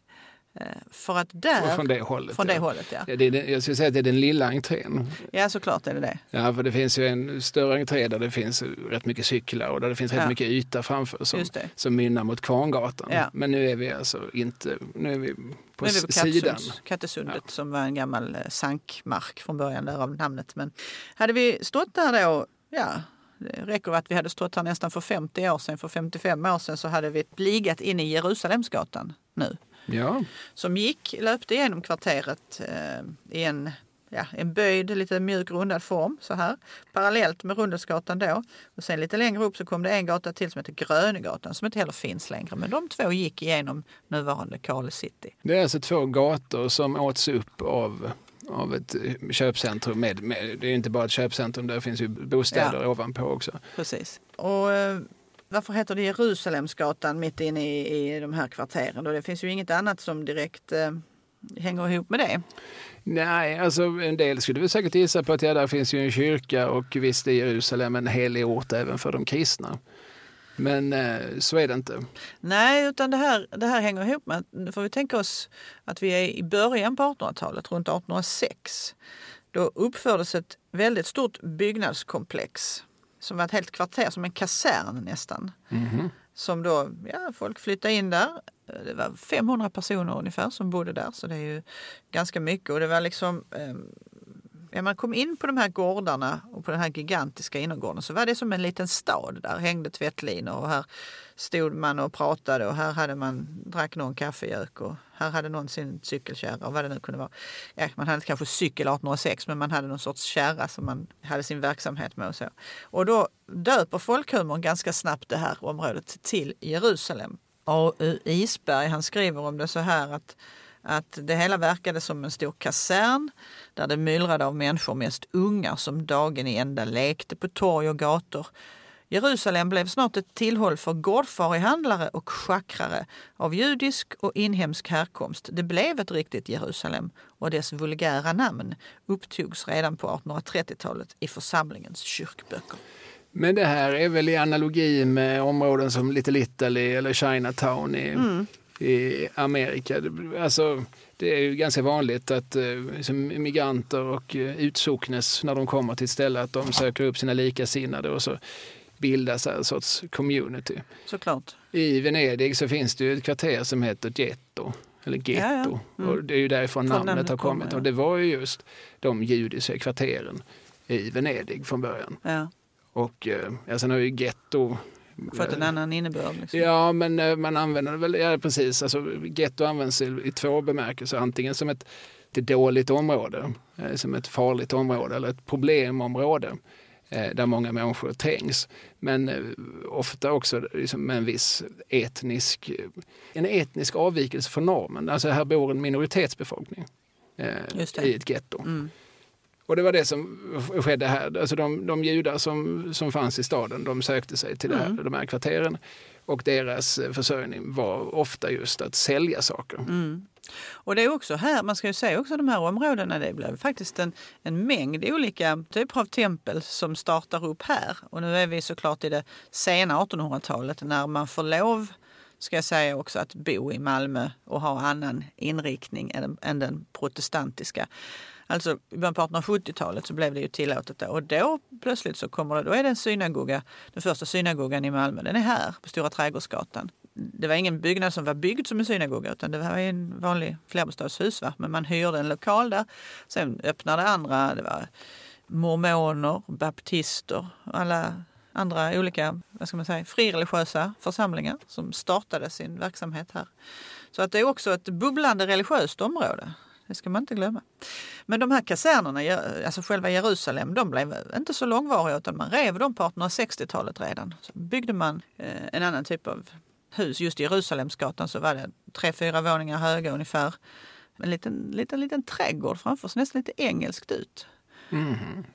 Eh, För att där, Från det hållet. från det ja. hållet ja. Ja, det är, jag skulle säga att det är den lilla entrén. Ja, såklart är det det. Ja, för det finns ju en större entré där det finns rätt mycket cyklar och där det finns rätt Ja. mycket yta framför som, som mynnar mot Kvarngatan. Ja. Men nu är vi alltså inte, nu är vi på, Nu är vi på sidan. Kattesundet som var en gammal eh, sankmark från början, därav namnet. Men hade vi stått där då, ja, det räcker att vi hade stått här nästan för 50 år sedan, för 55 år sedan så hade vi ligat inne i Jerusalemsgatan nu. Ja, Som gick, löpte igenom kvarteret eh, i en, ja, en böjd, lite mjuk rundad form så här. Parallellt med Rundelsgatan då. Och sen lite längre upp så kom det en gata till som heter Grönegatan som inte heller finns längre. Men de två gick igenom nuvarande Carl City. det är alltså två gator som åts upp av av ett eh, köpcentrum. Med, med, det är inte bara ett köpcentrum, där finns ju bostäder ovanpå också. Precis. Och eh, varför heter det Jerusalemsgatan mitt inne i, i de här kvarteren? Då det finns ju inget annat som direkt eh, hänger ihop med det. Nej, alltså en del skulle väl säkert gissa på att ja, där finns ju en kyrka och visst är Jerusalem en helig ort även för de kristna. Men eh, så är det inte. Nej, utan det här, det här hänger ihop med nu får vi tänka oss att vi är i början på 1800-talet, runt 1806. Då uppfördes ett väldigt stort byggnadskomplex som var ett helt kvarter, som en kasern nästan. Mhm. Som då, ja, folk flyttade in där. Det var 500 personer ungefär som bodde där, så det är ju ganska mycket. Och det var liksom, eh, när man kom in på de här gårdarna och på den här gigantiska innergården så var det som en liten stad. Där hängde tvättlinor och här stod man och pratade och här hade man, drack någon kaffegök och här hade någon sin cykelkärra och vad det nu kunde vara. Ja, man hade kanske cykel 1806 men man hade någon sorts kärra som man hade sin verksamhet med och så. Och då döper folkhumorn ganska snabbt det här området till Jerusalem. A.U. Isberg han skriver om det så här att att det hela verkade som en stor kasern där det myllrade av människor, mest ungar som dagen i ända lekte på torg och gator. Jerusalem blev snart ett tillhåll för gårdfarihandlare och schackrare av judisk och inhemsk härkomst. Det blev ett riktigt Jerusalem och dess vulgära namn upptogs redan på 1830-talet i församlingens kyrkböcker. Men det här är väl i analogi med områden som Little Italy eller Chinatown i, i Amerika. Det- Alltså, det är ju ganska vanligt att eh, liksom migranter och eh, utsocknes när de kommer till ett ställe att de söker upp sina likasinnade och så bildas en sorts community. Såklart. I Venedig så finns det ju ett kvarter som heter Getto. eller getto. Ja, ja. Mm. Och det är ju därifrån Från namnet har kommer, kommit. ja. Och det var ju just de judiska kvarteren i Venedig från början. Ja, Och eh, ja, sen har ju getto fått en annan innebörd. Liksom. Ja, men eh, man använder det väl, ja precis, alltså getto används i, i två bemärkelser. Antingen som ett, ett dåligt område, eh, som ett farligt område eller ett problemområde eh, där många människor trängs. Men ofta också liksom, med en viss etnisk, en etnisk avvikelse från normen. Alltså här bor en minoritetsbefolkning eh, i ett getto. Mm. Och det var det som skedde här. Alltså de, de judar som, som fanns i staden de sökte sig till det här, de här kvarteren och deras eh, försörjning var ofta just att sälja saker. Mm. Och det är också här, man ska ju säga också de här områdena, det blev faktiskt en, en mängd olika typer av tempel som startar upp här. Och nu är vi såklart i det sena 1800-talet när man får lov, ska jag säga också, att bo i Malmö och ha annan inriktning än, än den protestantiska. Alltså i början på 1870-talet så blev det ju tillåtet där. och då plötsligt så kommer det, då är det en synagoga, den första synagogan i Malmö, den är här på Stora Trädgårdsgatan. Det var ingen byggnad som var byggd som en synagoga utan det var en vanlig flerbostadshus. Va? Men man hyrde en lokal där. Sen öppnade andra, det var mormoner, baptister, alla andra olika vad ska man säga, frireligiösa församlingar som startade sin verksamhet här. Så att det är också ett bubblande religiöst område. Det ska man inte glömma. Men de här kasernerna, alltså själva Jerusalem, de blev inte så långvariga utan man rev dem på 1860-talet redan. Så byggde man eh, en annan typ av hus. Just i Jerusalemsgatan så var det tre, fyra våningar höga ungefär. En liten, liten, liten trädgård framför, så nästan lite engelskt ut.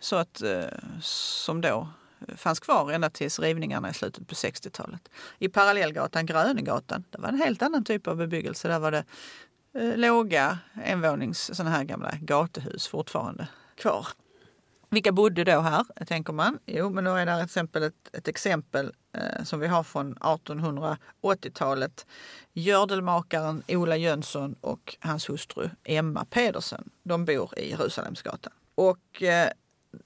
Så att, eh, som då fanns kvar ända tills rivningarna i slutet på 60-talet. I parallellgatan, Grönegatan, det var en helt annan typ av bebyggelse. Där var det eh, låga envånings sådana här gamla gatuhus fortfarande kvar. Vilka bodde då här, tänker man? Jo, men då är det till exempel ett, ett exempel eh, som vi har från 1880-talet. Gördelmakaren Ola Jönsson och hans hustru Emma Pedersen. De bor i Jerusalemsgatan. Och eh,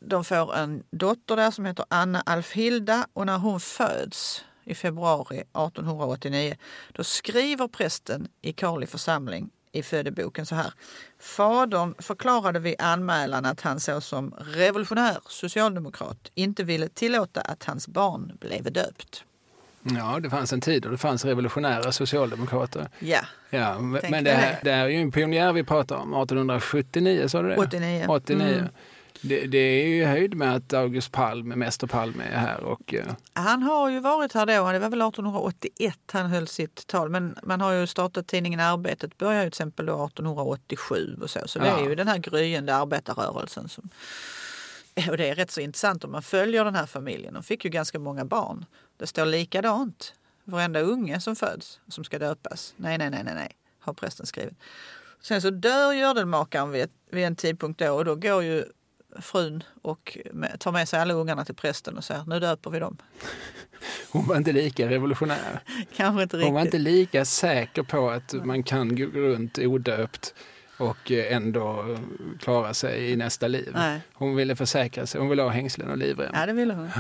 de får en dotter där som heter Anna Alfhilda och när hon föds i februari 1889 då skriver prästen i Karli församling i födeboken så här. Fadern förklarade vid anmälan att han såsom revolutionär socialdemokrat inte ville tillåta att hans barn blev döpt. Ja, det fanns en tid då det fanns revolutionära socialdemokrater. Ja, Ja, men det, här, det. det här är ju en pionjär vi pratar om, 1879 sa du det? 89. 89. Mm. Det, det är ju höjd med att August Palm, Mäster Palme är här och eh, Han har ju varit här då, det var väl 1881 han höll sitt tal. Men man har ju startat tidningen Arbetet, började ju till exempel då 1887 och så. Så det Ja. är ju den här gryende arbetarrörelsen. Som, och det är rätt så intressant om man följer den här familjen. De fick ju ganska många barn. Det står likadant. Varenda unge som föds som ska döpas. Nej, nej, nej, nej, nej, har prästen skrivit. Sen så dör gördelmakaren vid, vid en tidpunkt då och då går ju frun och tar med sig alla ungarna till prästen och säger nu döper vi dem. hon var inte lika revolutionär. Kanske inte Hon var riktigt. inte lika säker på att man kan gå runt odöpt och eh, ändå klara sig i nästa liv. Nej. Hon ville försäkra sig, hon ville ha hängslen och livrem. Ja, det ville hon.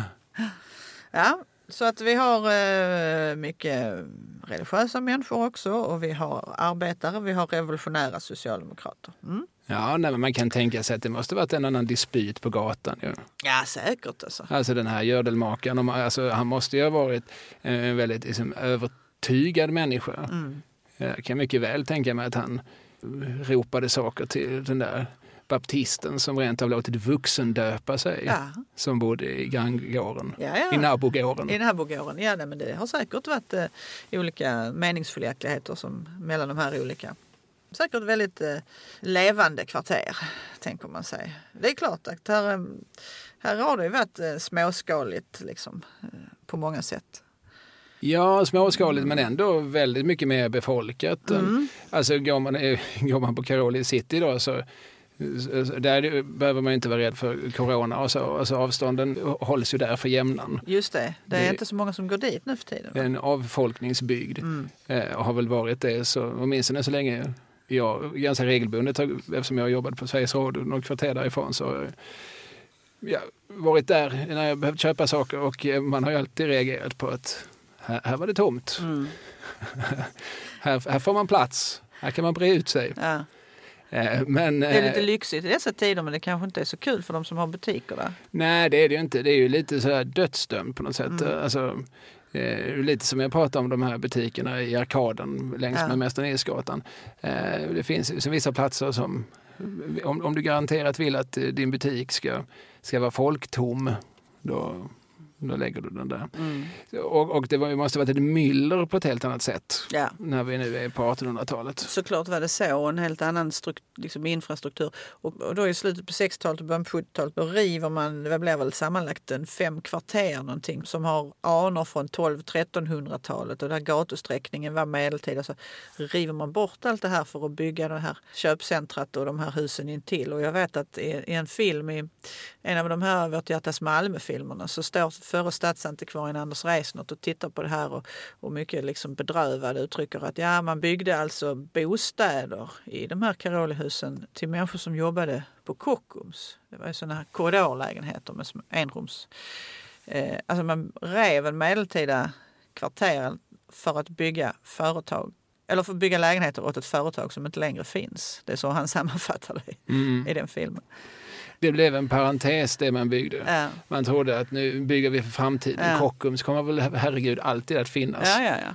Ja, så att vi har eh, mycket religiösa människor också och vi har arbetare, vi har revolutionära socialdemokrater. Mm. Ja, nej, men man kan tänka sig att det måste varit en annan dispyt på gatan. Ju. Ja, säkert alltså. Alltså den här gördelmakaren, alltså, han måste ju ha varit en väldigt liksom, övertygad människa. Mm. Jag kan mycket väl tänka mig att han ropade saker till den där baptisten som rent av låtit vuxendöpa sig. Ja. Som bodde i granngården, Ja, ja. i Nabogården. I den här bogården, ja nej, men det har säkert varit eh, olika meningsskiljaktigheter som, mellan de här olika. Säkert väldigt eh, levande kvarter, tänker man sig. Det är klart att här, eh, här har det ju varit eh, småskaligt liksom, eh, på många sätt. Ja, småskaligt men ändå väldigt mycket mer befolkat. Mm. Alltså går man, eh, går man på Karoli City då så där behöver man inte vara rädd för corona. Och så, alltså avstånden hålls ju där för jämnan. Just det, det är Det- inte så många som går dit nu för tiden. va? En avfolkningsbygd Mm. eh, har väl varit det så, åtminstone så länge jag ganska regelbundet, eftersom jag har jobbat på Sveriges Radio några kvarter därifrån, så har jag ja, varit där när jag behövt köpa saker och eh, man har ju alltid reagerat på att här, här var det tomt. Mm. Här, här får man plats. Här kan man bre ut sig. Ja. Eh, Men, Det är lite eh, lyxigt i dessa tider men det kanske inte är så kul för de som har butiker där. Nej, det är det ju inte. Det är ju lite sådär dödsdömt på något sätt. Mm. Alltså, eh, lite som jag pratade om de här butikerna i arkaden längs Ja. med Mästare Nilsgatan. Eh, det finns vissa platser som, om, om du garanterat vill att eh, din butik ska, ska vara folktom, då, då lägger du den där. Mm. Och, och det var, måste varit ett myller på ett helt annat sätt Ja. när vi nu är på 1800-talet. Såklart var det så och en helt annan liksom infrastruktur. Och, och då i slutet på 60-talet och början på 70-talet då river man, det blir väl sammanlagt en fem kvarter någonting som har anor från 12-1300-talet och där gatusträckningen var medeltida så river man bort allt det här för att bygga det här köpcentrat och de här husen intill. Och jag vet att i, i en film, i en av de här Vårt hjärtas Malmö-filmerna så står förre stadsantikvarien Anders Reisnert och tittar på det här och, och mycket liksom bedrövad uttrycker att ja, man byggde alltså bostäder i de här Karolihusen till människor som jobbade på Kockums. Det var ju sådana här korridorlägenheter med enrums. Eh, alltså man rev en medeltida kvarter för att bygga företag eller för att bygga lägenheter åt ett företag som inte längre finns. Det är så han sammanfattar det Mm. i den filmen. Det blev en parentes det man byggde. Ja, Man trodde att nu bygger vi för framtiden. Ja. Kockums kommer väl herregud alltid att finnas. ja, ja. ja.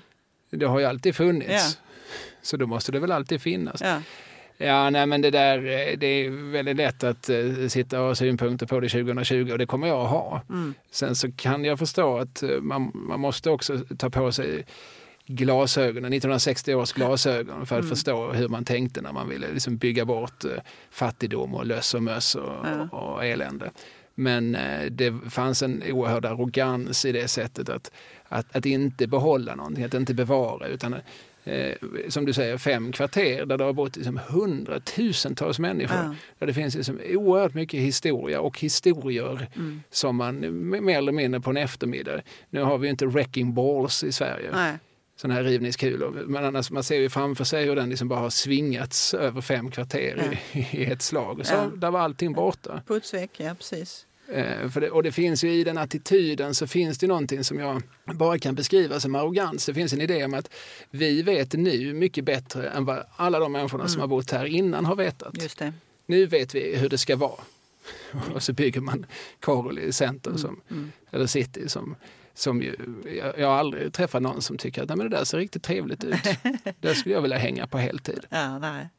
Det har ju alltid funnits. Så då måste det väl alltid finnas. ja. Nej men det där, eh, det är väldigt lätt att uh, sitta och ha synpunkter på det 2020 och det kommer jag att ha. Mm. Sen så kan jag förstå att eh, man, man måste också ta på sig glasögonen, 1960 års glasögon för att Mm. förstå hur man tänkte när man ville liksom bygga bort eh, fattigdom och löss och möss och, Ja. och, elände. Men eh, det fanns en oerhörd arrogans i det sättet att, att, att inte behålla någonting, att inte bevara utan eh, som du säger fem kvarter där det har bott liksom hundratusentals människor. Ja. Där det finns liksom oerhört mycket historia och historier Mm. som man mer eller mindre på en eftermiddag. Nu har vi inte wrecking balls i Sverige, Nej. Sådana här rivningskulor. Men annars, man ser ju framför sig hur den liksom bara har svingats över fem kvarter i, i ett slag. Och så, Ja. Där var allting borta. Putsväck, ja precis. Eh, det, och det finns ju i den attityden så finns det någonting som jag bara kan beskriva som arrogans. Det finns en idé om att vi vet nu mycket bättre än vad alla de människorna som har bott här innan har vetat. Nu vet vi hur det ska vara. Och så bygger man Karoli Center, som, Mm. eller City, som, som ju, jag, jag har aldrig träffat någon som tycker att Nej, men det där ser riktigt trevligt ut. Det skulle jag vilja hänga på heltid. Ja, nej.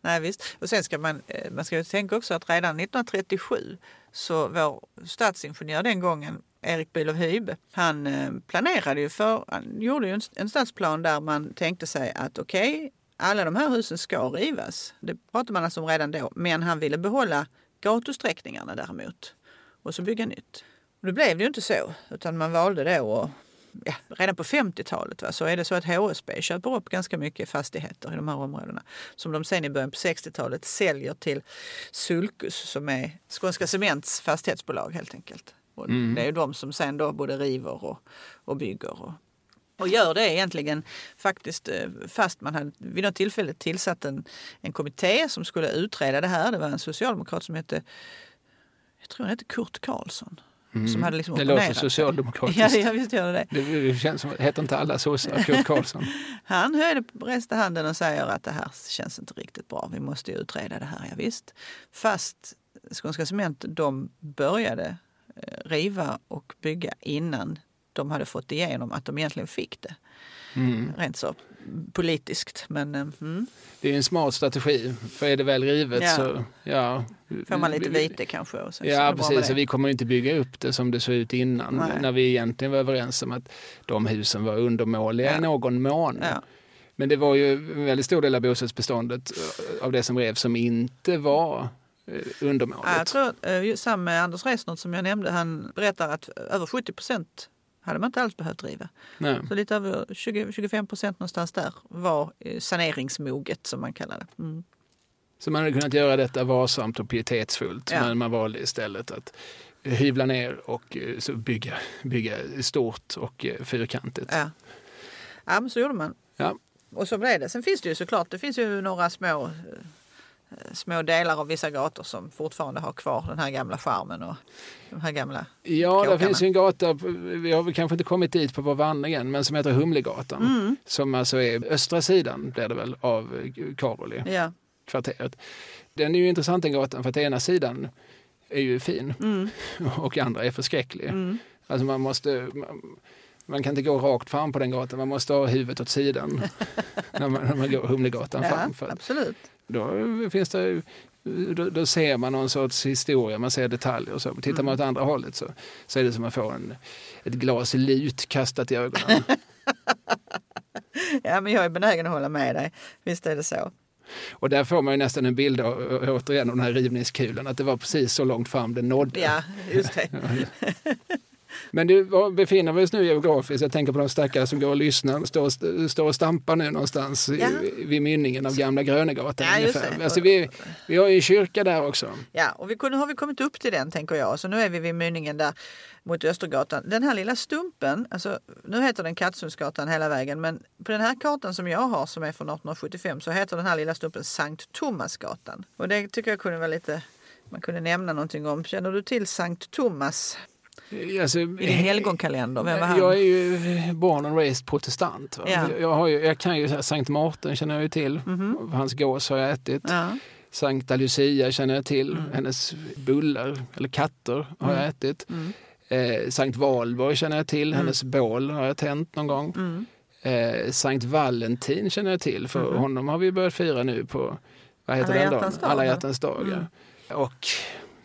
nej, visst. Och sen ska man, eh, man ska ju tänka också att redan 1937 så vår stadsingenjör den gången, Erik Bülow Hybe, han eh, planerade ju för, han gjorde ju en, stadsplan där man tänkte sig att okej, alla de här husen ska rivas. Det pratade man alltså om redan då. Men han ville behålla gatusträckningarna däremot och så bygga nytt. Det blev det ju inte så, utan man valde då att ja, redan på 50-talet va, så är det så att HSB köper upp ganska mycket fastigheter i de här områdena som de sen i början på 60-talet säljer till Sulcus som är Skånska Cements fastighetsbolag helt enkelt. Och Mm. Det är ju de som sen då både river och, och bygger och, och gör det egentligen faktiskt eh, fast man hade vid något tillfälle tillsatt en, en kommitté som skulle utreda det här. Det var en socialdemokrat som hette, jag tror han hette Kurt Karlsson. Som hade liksom Mm. det låter socialdemokratiskt. Ja, ja, visst gör det det. Känns som, heter inte alla sossar Kurt Karlsson? Han höjde resta handen och säger att det här känns inte riktigt bra. Vi måste utreda det här. Ja, visst. Fast Skånska Cement de började eh, riva och bygga innan de hade fått igenom att de egentligen fick det. Mm. Rent så politiskt. Men eh, mm, Det är en smart strategi, för är det väl rivet Ja. så... Ja, får man lite vi- vi- vite kanske. Och sen Ja, precis. Så vi kommer inte bygga upp det som det såg ut innan. Nej. När vi egentligen var överens om att de husen var undermåliga Ja. i någon mån. Ja, Men det var ju en väldigt stor del av bostadsbeståndet eh, av det som revs som inte var eh, undermåligt. Ja, jag tror ju samma med Anders Resnert som jag nämnde, han berättar att över 70 procent hade man inte alls behövt riva. Nej. Så lite över 20-25 procent någonstans där var eh, saneringsmoget som man kallar det. Mm. Så man hade kunnat göra detta varsamt och pietetsfullt. Ja. Men man valde istället att hyvla ner och eh, så bygga, bygga stort och eh, fyrkantigt. Ja. ja, men så gjorde man. Ja. Och så blev det. Sen finns det ju såklart, det finns ju några små eh, små delar av vissa gator som fortfarande har kvar den här gamla charmen och de här gamla Ja, det kåkarna. finns ju en gata, vi har väl kanske inte kommit dit på vår vandring än, men som heter Humlegatan. Mm. Som alltså är östra sidan, blir det väl, av eh, Karoli, Ja. kvarteret. Den är ju intressant den gatan för att ena sidan är ju fin Mm. och andra är förskräcklig. Mm. Alltså man måste... Man, man kan inte gå rakt fram på den gatan, man måste ha huvudet åt sidan när, man, när man går Humlegatan ja, fram. För att absolut. Då, finns det, då, då ser man någon sorts historia, man ser detaljer och så. Tittar man åt andra hållet så, så är det som att få en, ett glas lut kastat i ögonen. Ja, men jag är benägen att hålla med dig. Visst är det så. och där får man ju nästan en bild av, återigen av den här rivningskulan, att det var precis så långt fram det nådde. Ja, just det. Men du, var befinner vi oss nu geografiskt? Jag tänker på de stackare som går och lyssnar, står, står och stampar nu någonstans i- Ja. vid mynningen av Gamla Grönegatan. Ja, ungefär. det. Alltså, vi, vi har ju kyrka där också. Ja, och vi kunde, har vi kommit upp till den tänker jag. Så nu är vi vid mynningen där mot Östergatan. Den här lilla stumpen, alltså, nu heter den Kattsundsgatan hela vägen, men på den här kartan som jag har som är från 1875 så heter den här lilla stumpen Sankt Thomasgatan. Och det tycker jag kunde vara lite, man kunde nämna någonting om. Känner du till Sankt Thomas Alltså, i din helgonkalender? Vem var han? Jag är ju born and raised protestant. Ja. Jag, ju, jag kan ju Sankt Martin känner jag ju till. Hans gås har jag ätit. Ja. Sankta Lucia känner jag till. Mm. Hennes bullar eller katter har jag ätit. Mm. Eh, Sankt Valborg känner jag till. Hennes bål har jag tänt någon gång. Mm. Eh, Sankt Valentin känner jag till. För Mhm. honom har vi börjat fira nu på vad heter Alla den dagen? dag, Alla hjärtans dag. Mm. Ja. Och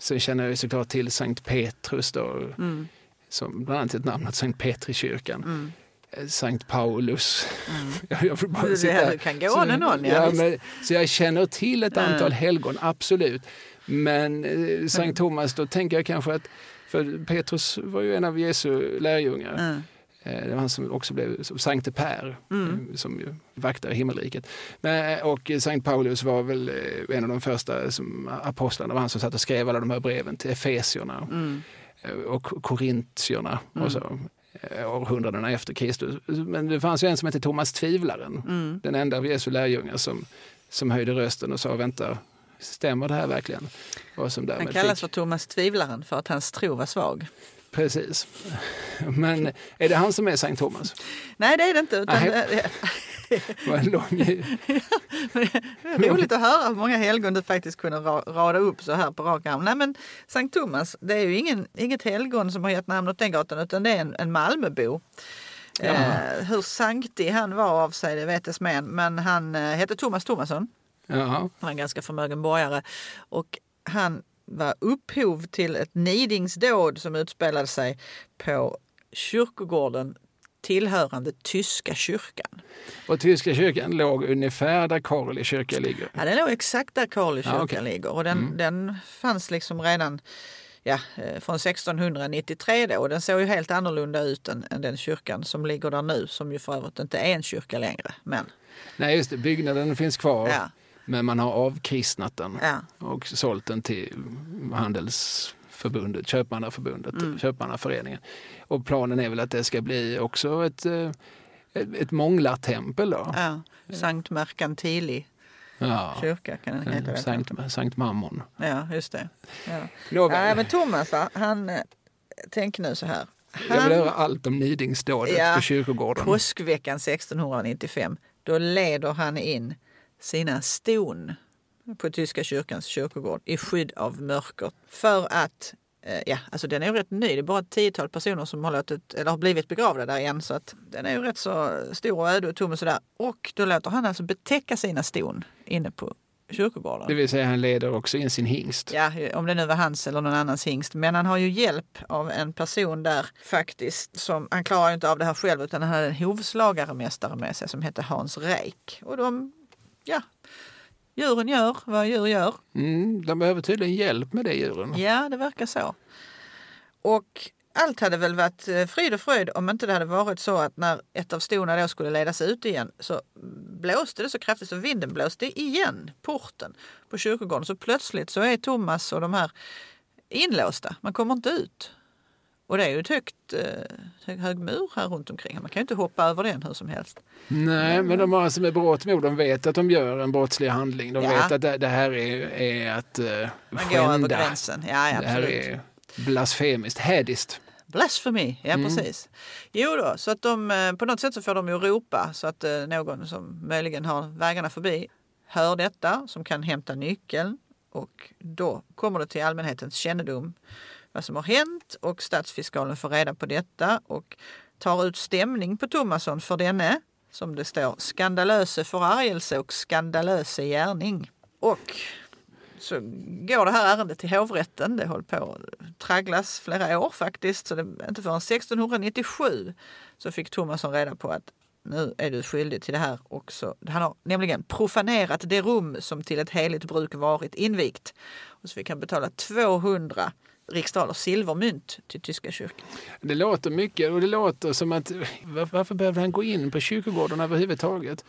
sen känner jag ju såklart till Sankt Petrus då. Mm. Som bland annat ett namn, Sankt Petrikyrkan. Mm. Eh, Sankt Paulus. Mm. Jag, får bara sitta- du kan gå så- on on, ja, men, så jag känner till ett Mm. antal helgon, absolut. Men eh, Sankt Thomas, då tänker jag kanske att för Petrus var ju en av Jesu lärjungar. Eh, Det var han som också blev Sankte Per, Mm. eh, som ju vaktar himmelriket. Men, och Sankt Paulus var väl eh, en av de första som, apostlarna, var han som satt och skrev alla de här breven till Efesierna Mm. eh, och Korintierna Mm. och så. eh, Århundradena efter Kristus. Men det fanns ju en som hette Thomas Tvivlaren. Mm. Den enda av Jesu lärjungar som, som höjde rösten och sa vänta, stämmer det här verkligen? Han kallas fick, för Thomas Tvivlaren för att hans tro var svag. Precis. Men är det han som är Sankt Thomas? Nej, det är det inte. Utan det, var en lång... det är roligt att höra hur många helgon du faktiskt kunde ra- rada upp så här på rak arm. Nej, men Sankt Thomas, det är ju ingen, inget helgon som har gett namn åt den gatan utan det är en, en Malmöbo. Jaha. Eh, hur sanktig han var av sig det vetes men, men han eh, hette Thomas Thomasson. Ja, Han var en ganska förmögen borgare. Och han var upphov till ett nidingsdåd som utspelade sig på kyrkogården tillhörande tyska kyrkan. och tyska kyrkan låg ungefär där Karoli kyrka ligger. Ja, den låg exakt där Karli kyrka Ja, okej. ligger och den, den fanns liksom redan ja, eh, från 1693 då och den såg ju helt annorlunda ut än, än den kyrkan som ligger där nu som ju för övrigt inte är en kyrka längre. Men Nej, just det, byggnaden finns kvar, ja, men man har avkristnat den ja, och sålt den till Handelsförbundet, Köpmannaförbundet, Mm. Köpmannaföreningen. Och planen är väl att det ska bli också ett, eh, ett, ett månglartempel då. ja. Sankt Merkantili Ja. kyrka kan den heta. Sankt. Sankt Mammon. Ja, just det. Ja. Ja, men Thomas, va? han, eh, tänk nu så här. jag vill Han, höra allt om nidingsdådet Ja, på kyrkogården. påskveckan 1695, då leder han in sina ston på tyska kyrkans kyrkogård i skydd av mörker. För att, eh, ja, alltså den är ju rätt ny. Det är bara ett tiotal personer som har, låtit, eller har blivit begravda där igen. Så att den är ju rätt så stor och öde och tom och sådär. Och då låter han alltså betäcka sina ston inne på kyrkogården. Det vill säga han leder också in sin hingst. Ja, om det nu var hans eller någon annans hingst. Men han har ju hjälp av en person där faktiskt. Som, han klarar ju inte av det här själv utan han hade en hovslagaremästare med sig som hette Hans Reik. Och de, ja, djuren gör vad djur gör. Mm, de behöver tydligen hjälp med det djuren. Ja, det verkar så. Och allt hade väl varit eh, frid och fröjd om inte det hade varit så att när ett av stona då skulle ledas ut igen så blåste det så kraftigt så vinden blåste igen porten på kyrkogården. Så plötsligt så är Thomas och de här inlåsta. Man kommer inte ut. Och det är ju ett högt, eh, hög mur här runt omkring. Man kan ju inte hoppa över den hur som helst. Nej, men de har som är brott mot, de vet att de gör en brottslig handling. De Ja. vet att det, det här är, är att uh, Man går över skända. gränsen. Ja, ja, Det här är blasfemiskt, hädiskt. Blasphemy, ja Mm. precis. Jo då, så att de eh, på något sätt så får de ju ropa så att eh, någon som möjligen har vägarna förbi hör detta, som kan hämta nyckeln och då kommer det till allmänhetens kännedom vad som har hänt och stadsfiskalen får reda på detta och tar ut stämning på Thomasson för denne, som det står, skandalöse förargelse och skandalöse gärning. Och så går det här ärendet till hovrätten. Det håller på att tragglas flera år faktiskt. Så det är inte förrän 1697 så fick Thomasson reda på att nu är du skyldig till det här också. Han har nämligen profanerat det rum som till ett heligt bruk varit invigt. Och så fick han betala 200 riksdaler silvermynt till tyska kyrkan. Det låter mycket och det låter som att var, varför behövde han gå in på kyrkogården överhuvudtaget?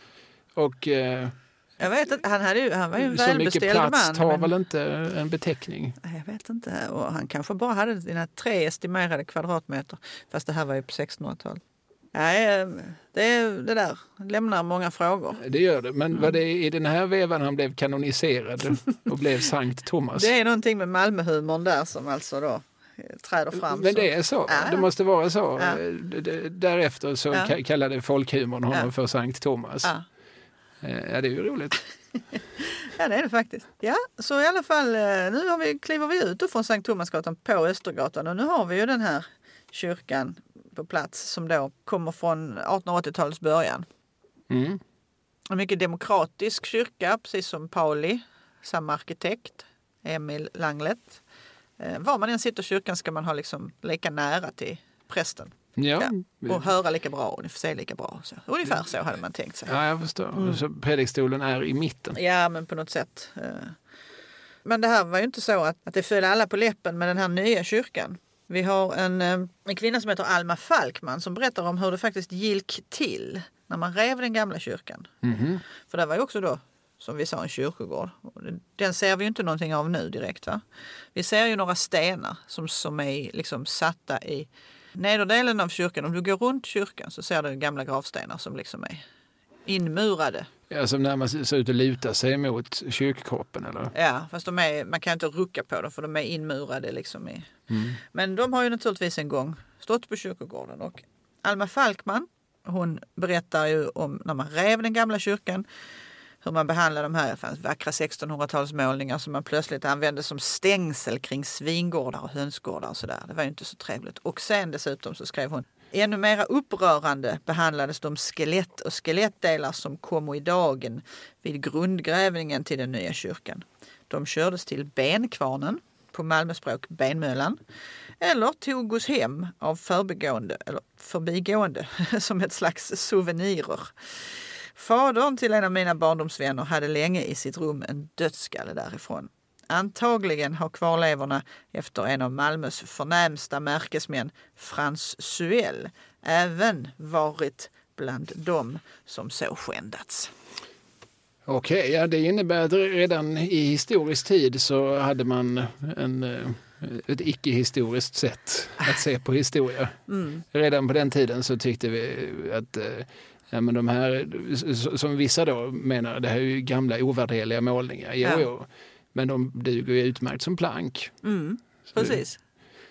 Och eh, Jag vet inte, han, hade ju, han var ju en så mycket välbeställd plats man. tar men- väl inte en beteckning? Jag vet inte. Och han kanske bara hade sina tre estimerade kvadratmeter. Fast det här var ju på 1600-talet. Nej, eh, det, det där lämnar många frågor. Det gör det. Men Mm. var det i den här vevan han blev kanoniserad och blev Sankt Thomas? Det är någonting med Malmöhumorn där som alltså då eh, träder fram. Men det är så. Ja. Det måste vara så. Ja. D- Därefter så Ja. ka- kallade folkhumorn honom Ja. för Sankt Thomas. Ja. Eh, Ja, det är ju roligt. ja, det är det faktiskt. Ja, så i alla fall eh, nu har vi, kliver vi ut från Sankt Thomasgatan på Östergatan och nu har vi ju den här kyrkan på plats som då kommer från 1880-talets början. Mm. En mycket demokratisk kyrka, precis som Pauli, samma arkitekt, Emil Langlet. Eh, Var man än sitter i kyrkan ska man ha liksom lika nära till prästen Ja. Ja, och höra lika bra och se lika bra. Så, ungefär så hade man tänkt sig. ja, jag förstår. Mm. Så predikstolen är i mitten. Ja, men på något sätt. eh. Men det här var ju inte så att, att det föll alla på läppen med den här nya kyrkan. Vi har en, eh, en kvinna som heter Alma Falkman som berättar om hur det faktiskt gick till när man rev den gamla kyrkan. Mhm. För det var ju också då, som vi sa, en kyrkogård. Den ser vi ju inte någonting av nu direkt. Va? Vi ser ju några stenar som, som är liksom satta i nederdelen av kyrkan. Om du går runt kyrkan så ser du gamla gravstenar som liksom är inmurade. Ja, som när man ser ut att luta sig mot kyrkkroppen eller? Ja, fast de är, man kan inte rucka på dem för de är inmurade. Liksom i. Mm. Men de har ju naturligtvis en gång stått på kyrkogården. Och Alma Falkman hon berättar ju om när man rev den gamla kyrkan hur man behandlade de här fanns vackra 1600-talsmålningar som man plötsligt använde som stängsel kring svingårdar och hönsgårdar och sådär. Det var ju inte så trevligt. Och sen dessutom så skrev hon Ännu mera upprörande behandlades de skelett och skelettdelar som kom i dagen vid grundgrävningen till den nya kyrkan. De kördes till benkvarnen, på Malmöspråk benmöllan, eller togos hem av förbigående, eller förbigående som ett slags souvenirer. Fadern till en av mina barndomsvänner hade länge i sitt rum en dödskalle därifrån. Antagligen har kvarlevorna efter en av Malmös förnämsta märkesmän, Frans Suell, även varit bland dem som så skändats. Okej, ja, det innebär att redan i historisk tid så hade man en, eh, ett icke-historiskt sätt att se på historia. Mm. Redan på den tiden så tyckte vi att eh, ja, men de här, som vissa då menar, det här är ju gamla ovärderliga målningar. Jo, Ja. jo. Men de duger ju utmärkt som plank. Mm, precis.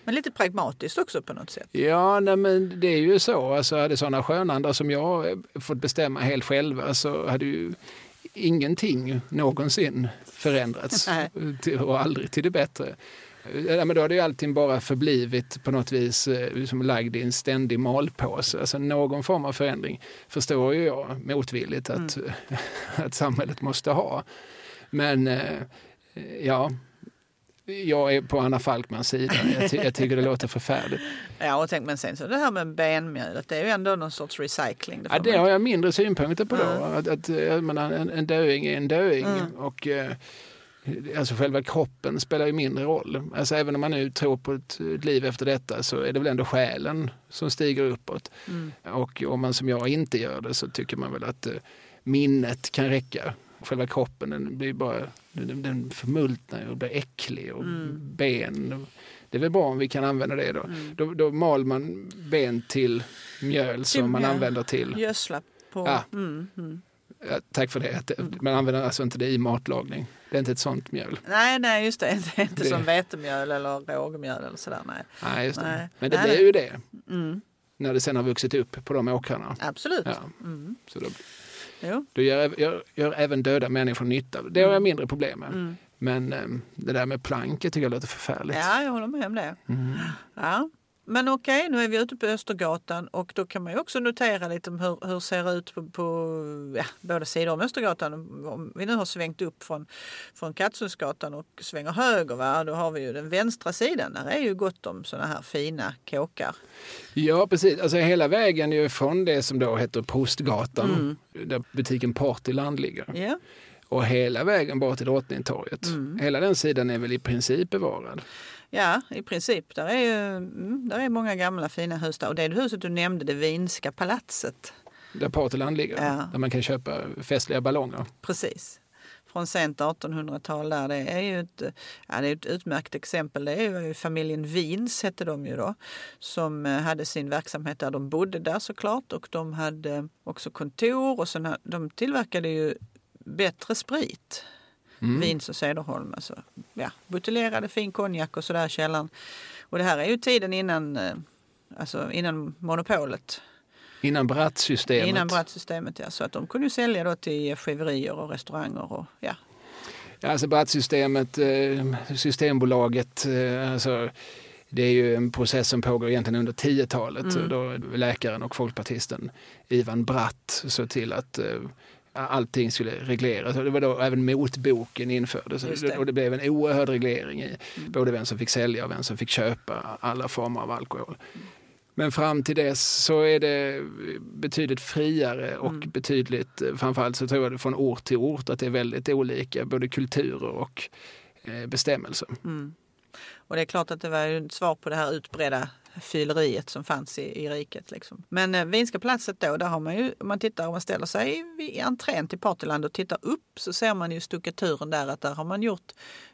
Men lite pragmatiskt också på något sätt. Ja, nej, men det är ju så. Alltså, hade sådana skönandar som jag eh, fått bestämma helt själva så hade ju ingenting någonsin förändrats till, och aldrig till det bättre. Ja, men då hade ju allting bara förblivit på något vis eh, som lagd i en ständig malpåse. Alltså någon form av förändring förstår ju jag motvilligt att, att samhället måste ha. Men eh, ja, jag är på Anna Falkmans sida. Jag, ty jag tycker det låter förfärligt. Ja, och tänk, men sen så det här med benmjölet, det är ju ändå någon sorts recycling. Det Ja, det har jag mindre synpunkter på då. Mm. Att, att, jag menar, en, en döing är en döing. Mm. Och, eh, alltså själva kroppen spelar ju mindre roll. Alltså även om man nu tror på ett, ett liv efter detta så är det väl ändå själen som stiger uppåt. Mm. Och om man som jag inte gör det så tycker man väl att eh, minnet kan räcka själva kroppen den blir bara den, den förmultnar och blir äcklig och Mm. ben. Det är väl bra om vi kan använda det då. Då, då mal man ben till mjöl som man mjöl. använder till. Gödsla på... Ja. Mm, mm. Ja, tack för det. Det- Man använder alltså inte det i matlagning. Det är inte ett sånt mjöl. Nej, nej, just det. Inte, inte Det- som vetemjöl eller rågmjöl eller sådär. Nej. Nej, just det. Nej. Men det Nej, blir ju det Mm, när det sen har vuxit upp på de åkrarna. absolut. Ja, Mm. så då, Jo. då gör, gör, gör även döda människor nytta. Det har jag mindre problem med. Mm. Men eh, det där med planket tycker jag låter förfärligt. Ja, jag håller med om det. Mm. Ja. Men okej, nu är vi ute på Östergatan och då kan man ju också notera lite om hur, hur det ser ut på, på ja, båda sidor om Östergatan. Om vi nu har svängt upp från, från Kattsundsgatan och svänger höger, va? då har vi ju den vänstra sidan. Där är ju gott om såna här fina kåkar. Ja, precis. Alltså hela vägen ju från det som då heter Postgatan, Mm. där butiken Partyland ligger, Ja, och hela vägen bort till Drottningtorget. Mm. Hela den sidan är väl i princip bevarad. Ja i princip. Där är, ju, mm, där är många gamla fina hus där. Och det huset du nämnde, det Vinska palatset. Där Partyland ligger, Ja. där man kan köpa festliga ballonger. Precis. Från sent 1800-tal där. Det är ju ett, ja, det är ett utmärkt exempel. Det är ju familjen Vins hette de ju då. Som eh, hade sin verksamhet där. De bodde där såklart och de hade också kontor och sen, de tillverkade ju bättre sprit. Mm. Vins och Cederholm. Alltså, ja, buteljerade fin konjak och sådär i källaren. Och det här är ju tiden innan, eh, alltså innan monopolet. Innan Bratt-systemet. Innan brattsystemet ja. Så att de kunde ju sälja då till skiverier och restauranger och ja, Alltså Bratt-systemet, eh, Systembolaget, eh, alltså, det är ju en process som pågår egentligen under 10-talet. Mm. Då läkaren och folkpartisten Ivan Bratt såg till att allting skulle regleras. Och det var då även motboken infördes. Det. Och det blev en oerhörd reglering i Mm. både vem som fick sälja och vem som fick köpa alla former av alkohol. Men fram till dess så är det betydligt friare och Mm. betydligt, framförallt så tror jag det från ort till ort att det är väldigt olika både kulturer och eh, bestämmelser. Mm. Och det är klart att det var ett svar på det här utbredda fylleriet som fanns i, i riket. Liksom. Men eh, Vinska platset då, där har man ju, om man tittar, om man ställer sig i entrén till Partyland och tittar upp så ser man ju stuckaturen där att där har man gjort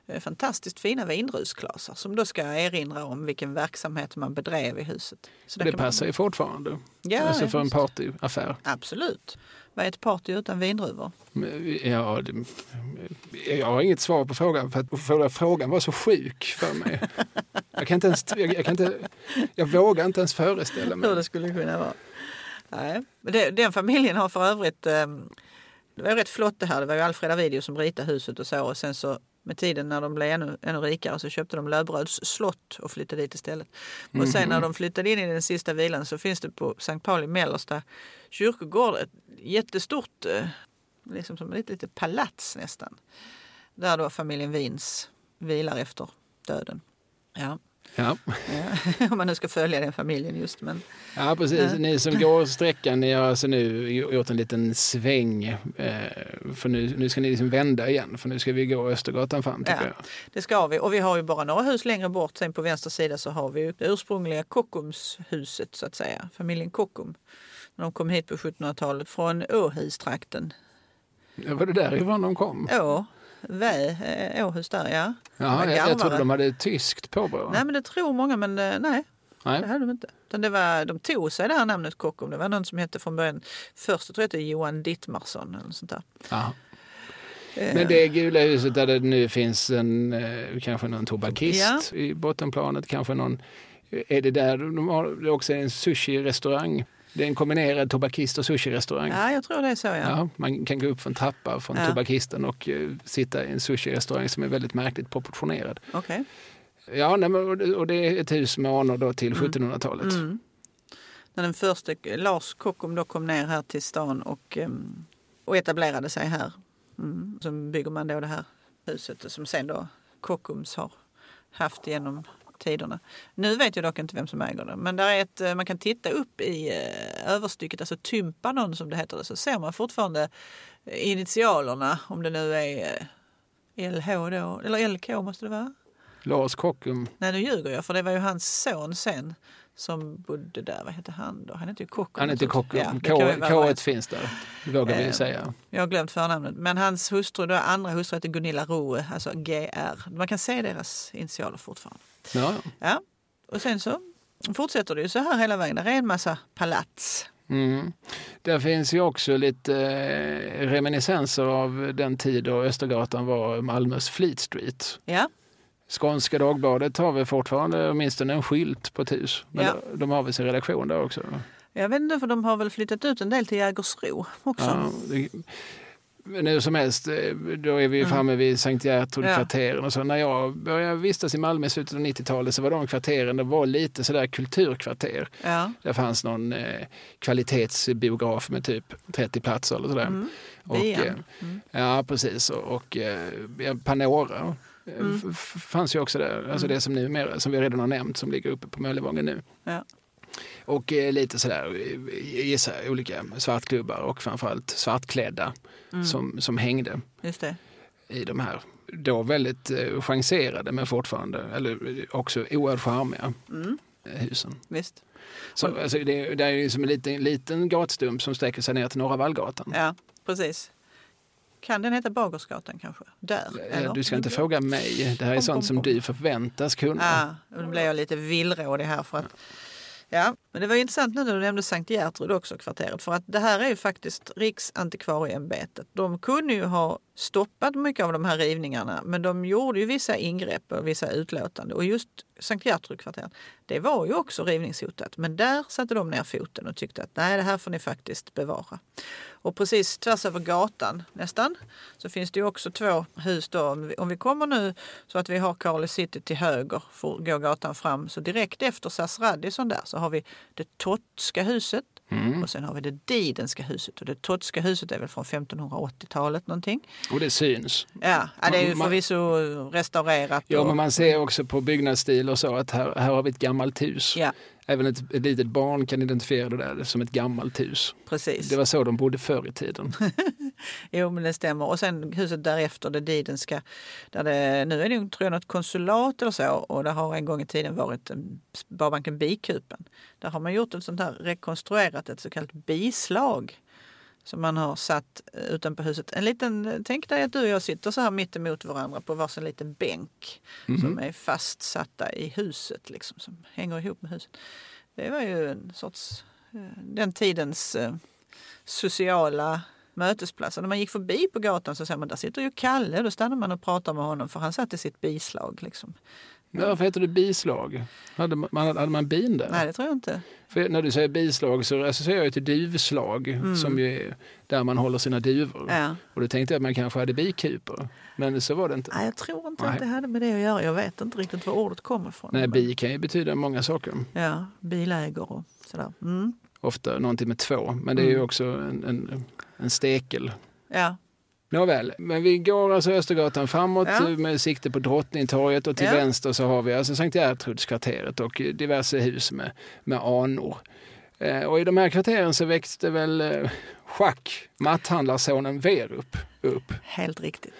eh, fantastiskt fina vindrusglasar som då ska erinra om vilken verksamhet man bedrev i huset. Så Det kan man- passar ju fortfarande. Ja, alltså för en partyaffär. Absolut. Vad är ett party utan vindruvor? Ja, det, jag har inget svar på frågan för att för frågan var så sjuk för mig. Jag, kan inte ens, jag, kan inte, jag vågar inte ens föreställa hur mig. det skulle kunna vara. Nej. Det, den familjen har för övrigt, eh, det var rätt flott det här, det var ju Alfreda Video som ritade huset och så och sen så med tiden när de blev ännu, ännu rikare så köpte de Löfbröds slott och flyttade dit istället. Och sen när de flyttade in i den sista vilan så finns det på Sankt Pauli Mellersta kyrkogård ett jättestort, eh, liksom som ett litet palats nästan. Där då familjen Vins vilar efter döden. Ja, Ja, ja. om man nu ska följa den familjen just. Men, ja precis. Ni som går sträckan, ni har alltså nu gjort en liten sväng. Eh, för nu, nu ska ni liksom vända igen, för nu ska vi gå Östergatan fram Ja. jag. Det ska vi. Och vi har ju bara några hus längre bort. Sen på vänster sida så har vi ju det ursprungliga Kockumshuset så att säga. Familjen Kockum. När de kom hit på 1700-talet från Åhustrakten. Ja, Var det därifrån de kom? Å, Vä, eh, Åhus där ja. Ja, var jag, jag trodde de hade tyskt påbrå. Nej men det tror många men eh, nej. Nej. Det hade de inte. Utan det var, de tog sig det här namnet Kockum. Det var någon som hette från början, först tror jag det Johan Dittmarsson eller sånt där. Ja. Eh, Men det gula huset där det nu finns en, kanske någon tobakist i bottenplanet, kanske någon, är det där de har också en sushi-restaurang? Det är en kombinerad tobakist och sushi-restaurang. Ja, jag tror det är så ja. Ja, man kan gå upp för en trappa från Ja. tobakisten och eh, sitta i en sushi-restaurang som är väldigt märkligt proportionerad. Okej. Ja, nej, och det- är ett hus med anor då till 1700-talet. Mm. När den första Lars Kockum då kom ner här till stan och, em, och etablerade sig här. Mm. Så bygger man då det här huset som sen då Kockums har haft genom tiderna. Nu vet jag dock inte vem som äger det. Men där är ett, eh, man kan titta upp i eh, överstycket, alltså tympanon som det heter, så ser man fortfarande initialerna om det nu är eh, LH då, eller LK måste det vara. Lars Kockum. Nej, nu ljuger jag för det var ju hans son sen som bodde där. Vad hette han då? Han hette ju Kockum. Han heter Kockum. Ja, K, vi K finns där, vågar vi Eh, säga. Jag har glömt förnamnet. Men hans hustru, då, andra hustru hette Gunilla Roe, alltså GR. Man kan se deras initialer fortfarande. Ja. Ja, och sen så fortsätter det ju så här hela vägen. Det är en massa palats. Mm. Där finns ju också lite eh, reminiscenser av den tid då Östergatan var Malmös Fleet Street. Ja, Skånska Dagbladet har väl fortfarande åtminstone en skylt på ett hus. Men Ja. de, har väl sin redaktion där också. jag vet inte för de har väl flyttat ut en del till Jägersro också. Ja, det, hur som helst, eh, då är vi ju framme vid Sankt Gertrud-kvarteren och så. När jag började vistas i Malmö i slutet av 90-talet så var de kvarteren, det var lite sådär kulturkvarter. Ja. Det fanns någon eh, kvalitetsbiograf med typ 30 platser eller sådär. Mm. Och, eh, Ja, precis. Och, och eh, ja, Panora Mm. fanns ju också där. Alltså det som, numera, som vi redan har nämnt som ligger uppe på Möllevången nu. Ja. Och eh, lite sådär, eh, gissa, olika svartklubbar och framförallt svartklädda Mm. som, som hängde i de här då väldigt eh, chanserade men fortfarande, eller eh, också oerhört charmiga Mm. eh, husen. Visst. Så, alltså, det, det är ju som en liten, liten gatstump som sträcker sig ner till Norra Vallgatan. Ja, precis. Kan den heta Bagersgatan kanske? Där? Eller? Du ska inte fråga mig, det här är Kom, sånt kom, som kom. du förväntas kunna. Ja, nu blev jag lite villrådig här för att Ja, men det var intressant nu när du nämnde Sankt Gertrud också, kvarteret. För att det här är ju faktiskt Riksantikvarieämbetet. De kunde ju ha stoppat mycket av de här rivningarna, men de gjorde ju vissa ingrepp och vissa utlåtande. Och just Sankt Gertrud-kvarteret, det var ju också rivningshotat. Men där satte de ner foten och tyckte att nej, det här får ni faktiskt bevara. Och precis tvärs över gatan nästan så finns det ju också två hus. Då. Om vi- Om vi kommer nu så att vi har Carly City till höger, får går gatan fram. Så direkt efter SAS Radisson där så har vi det Tottska huset Mm. och sen har vi det Didenska huset. Och det Tottska huset är väl från 1580-talet någonting. Och det syns. Ja, ja det är ju förvisso restaurerat. Ja, och, men man ser också på byggnadsstil och så att här, här har vi ett gammalt hus. Ja, Även ett, ett litet barn kan identifiera det där som ett gammalt hus. precis. Det var så de bodde förr i tiden. Jo, men det stämmer. Och sen huset därefter, det Didenska, där det, nu är det tror jag något konsulat eller så och det har en gång i tiden varit en, Sparbanken Bikupen. Där har man gjort ett sånt här rekonstruerat, ett så kallat bislag som man har satt eh, utanpå huset. En liten, tänk dig att du och jag sitter så här mitt emot varandra på varsin liten bänk som är fastsatta i huset, liksom, som hänger ihop med huset. Det var ju en sorts, eh, den tidens eh, sociala mötesplatser. När man gick förbi på gatan så ser man där sitter ju Kalle. Då stannar man och pratar med honom för han satt i sitt bislag. Liksom. Men varför heter det bislag? Hade man, hade man bin där? Nej, det tror jag inte. För när du säger bislag så associerar jag till duvslag som ju är där man håller sina duvor. Mm. Ja. Och då tänkte jag att man kanske hade bikupor. Men så var det inte. Nej, jag tror inte Nej. att det hade med det att göra. Jag vet inte riktigt var ordet kommer ifrån. Nej, Men- bi kan ju betyda många saker. Ja, bilägor och sådär. Mm. Ofta någonting med två. Men det är ju också en, en, en stekel. Ja, Nåväl, men vi går alltså Östergatan framåt Ja. med sikte på Drottningtorget och till Ja. vänster så har vi alltså Sankt Gertrudskvarteret och diverse hus med, med anor. Eh, och i de här kvarteren så växte väl eh, schack, matthandlarsonen Verup upp. helt riktigt.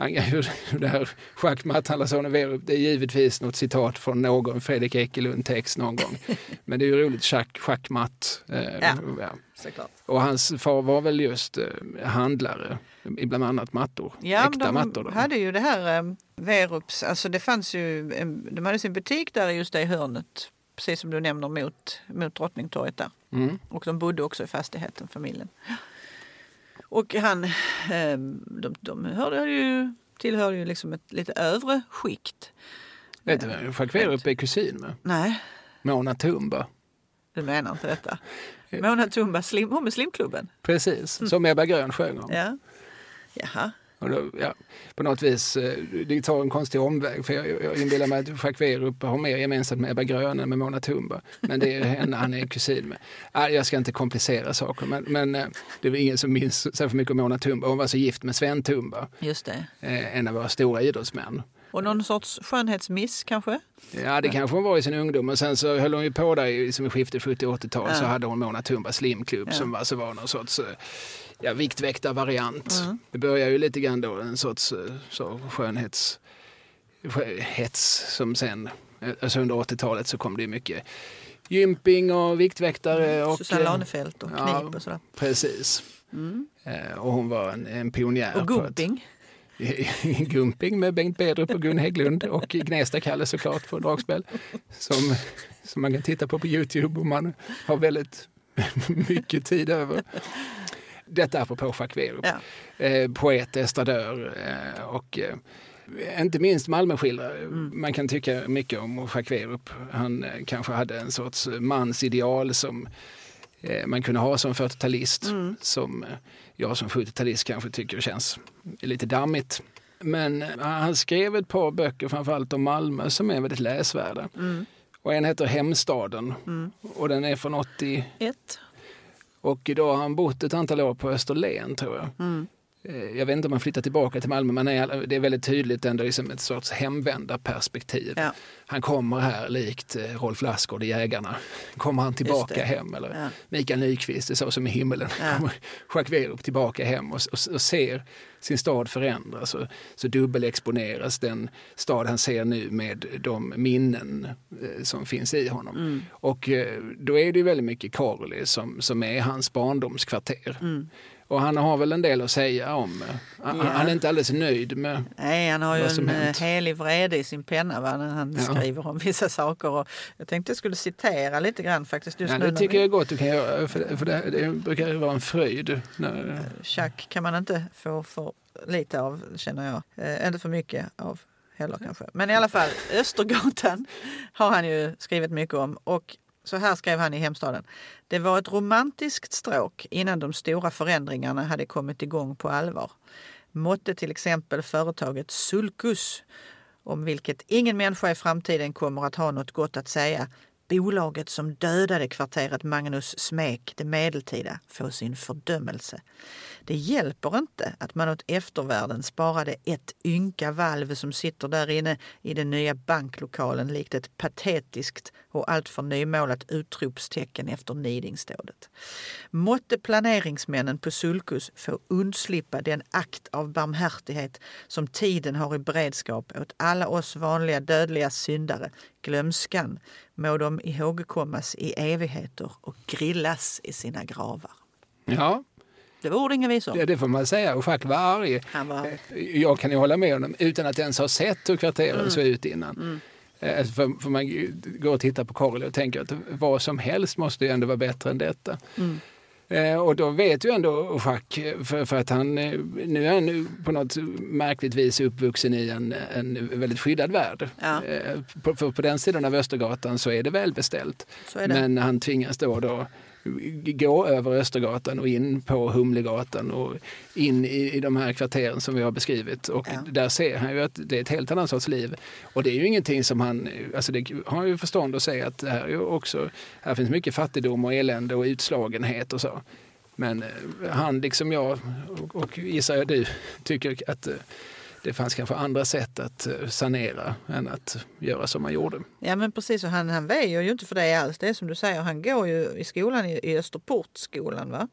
Han, hur det här schack, matthandlarsonen Verup, det är givetvis något citat från någon Fredrik Ekelund-text någon gång. Men det är ju roligt, schack, schackmatt. Eh, Ja. ja. Såklart. Och hans far var väl just eh, handlare i bland annat mattor. Ja, Äkta de mattor. Då. hade ju det här eh, Verups, alltså det fanns ju, de hade sin butik där just det hörnet, precis som du nämner mot, mot Drottningtorget där. Mm. Och de bodde också i fastigheten, familjen. Och han, eh, de, de hörde ju, tillhörde ju liksom ett lite övre skikt. Vet du vem Jacques Werup är kusin med? Nej, Mona Tumba. du menar inte detta. Mona Tumba, slim, hon med Slimklubben. Precis, som Ebba Grön sjöng om. Ja. Jaha. Och då, ja, på något vis, eh, det tar en konstig omväg för jag, jag inbillar mig att Jacques Werup har mer gemensamt med Ebba Grön än med Mona Tumba. Men det är henne han är kusin med. Nej, jag ska inte komplicera saker men, men eh, det väl ingen som minns särskilt mycket om Mona Tumba. Hon var så gift med Sven Tumba, Just det. eh, en av våra stora idrottsmän. Och någon sorts skönhetsmiss kanske? Ja, det kanske hon var i sin ungdom. Och sen så höll hon ju på där i som i skiftet 70-80-tal så Ja. hade hon Mona Tumba Slimklubb Ja. som alltså var någon sorts ja, viktväktarvariant. Mm. Det börjar ju lite grann då en sorts eh, så, skönhets hets som sen, alltså under 80-talet så kom det mycket gymping och viktväktare. Och, Susanne Lanefelt och ja, knip och sådär. Precis. Mm. Och hon var en, en pionjär. Och gumping. Gumping med Bengt Bedrup och Gun Hägglund och Gnesta-Kalle såklart på dragspel. Som, som man kan titta på på Youtube om man har väldigt mycket tid över. Detta apropå Jacques Werup. Ja. Eh, poet, estradör eh, och eh, inte minst Malmöskildrare. Mm. Man kan tycka mycket om Jacques Werup. Han kanske hade en sorts mansideal som man kunde ha som 40-talist. Mm. Som jag som 70-talist kanske tycker känns lite dammigt. Men han skrev ett par böcker, framförallt om Malmö, som är väldigt läsvärda. Mm. Och en heter Hemstaden mm. och den är från 81. Och då har han bott ett antal år på Österlen tror jag. Mm. Eh, jag vet inte om han flyttar tillbaka till Malmö men det är väldigt tydligt ändå liksom ett sorts hemvändarperspektiv. Ja. Han kommer här likt eh, Rolf Lassgård i Jägarna. Kommer han tillbaka hem? Eller ja. Mikael Nyqvist, är så som i himmelen. Ja. Kommer Jacques Werup tillbaka hem och, och, och, ser sin stad förändras. Och, så dubbelexponeras den stad han ser nu med de minnen eh, som finns i honom. Mm. Och då är det väldigt mycket Karoli som, som är hans barndomskvarter. Mm. Och han har väl en del att säga om. Eh, han, ja. han är inte alldeles nöjd med Nej, han har ju en hänt. helig vrede i sin penna va, när han ja. skriver om vissa saker. Och jag tänkte jag skulle citera lite grann faktiskt. Just ja, det tycker vi... jag är gott du kan göra, för, för det, det brukar vara en fröjd. När... Chack kan man inte få för lite av, känner jag. Eh, inte för mycket av heller kanske. Men i alla fall, Östergatan har han ju skrivit mycket om. Och så här skrev han i Hemstaden. Det var ett romantiskt stråk innan de stora förändringarna hade kommit igång på allvar. Måtte till exempel företaget Sulcus, om vilket ingen människa i framtiden kommer att ha något gott att säga, bolaget som dödade kvarteret Magnus Smek, det medeltida, få sin fördömelse. Det hjälper inte att man åt eftervärlden sparade ett ynka valv som sitter där inne i den nya banklokalen likt ett patetiskt och alltför nymålat utropstecken efter nidingsdådet. Måtte planeringsmännen på Sulkus få undslippa den akt av barmhärtighet som tiden har i beredskap åt alla oss vanliga dödliga syndare, glömskan, må de ihågkommas i evigheter och grillas i sina gravar. Ja, det var ord inga visor. Det, det får man säga. Och Jacques var arg. Han var... Eh, jag kan ju hålla med honom utan att ens ha sett hur kvarteren mm. såg ut innan. Mm. Eh, för, för, man går och tittar på Karel och tänker att vad som helst måste ju ändå vara bättre än detta. Mm. Eh, och då vet ju ändå Jacques, för, för, att han nu är han på något märkligt vis uppvuxen i en, en väldigt skyddad värld. Ja. På, för på den sidan av Östergatan så är det välbeställt. Men han tvingas då, då gå över Östergatan och in på Humlegatan och in i, i de här kvarteren som vi har beskrivit. Och ja. där ser han ju att det är ett helt annat sorts liv. Och det är ju ingenting som han, alltså det har ju förstånd att säga att det här är också, här finns mycket fattigdom och elände och utslagenhet och så. Men eh, han liksom jag och, och gissar jag du tycker att eh, det fanns kanske andra sätt att eh, sanera än att göra som man gjorde. Ja men precis, och han, han väjer ju inte för det alls. Det är som du säger, han går ju i skolan i, i Österportskolan va?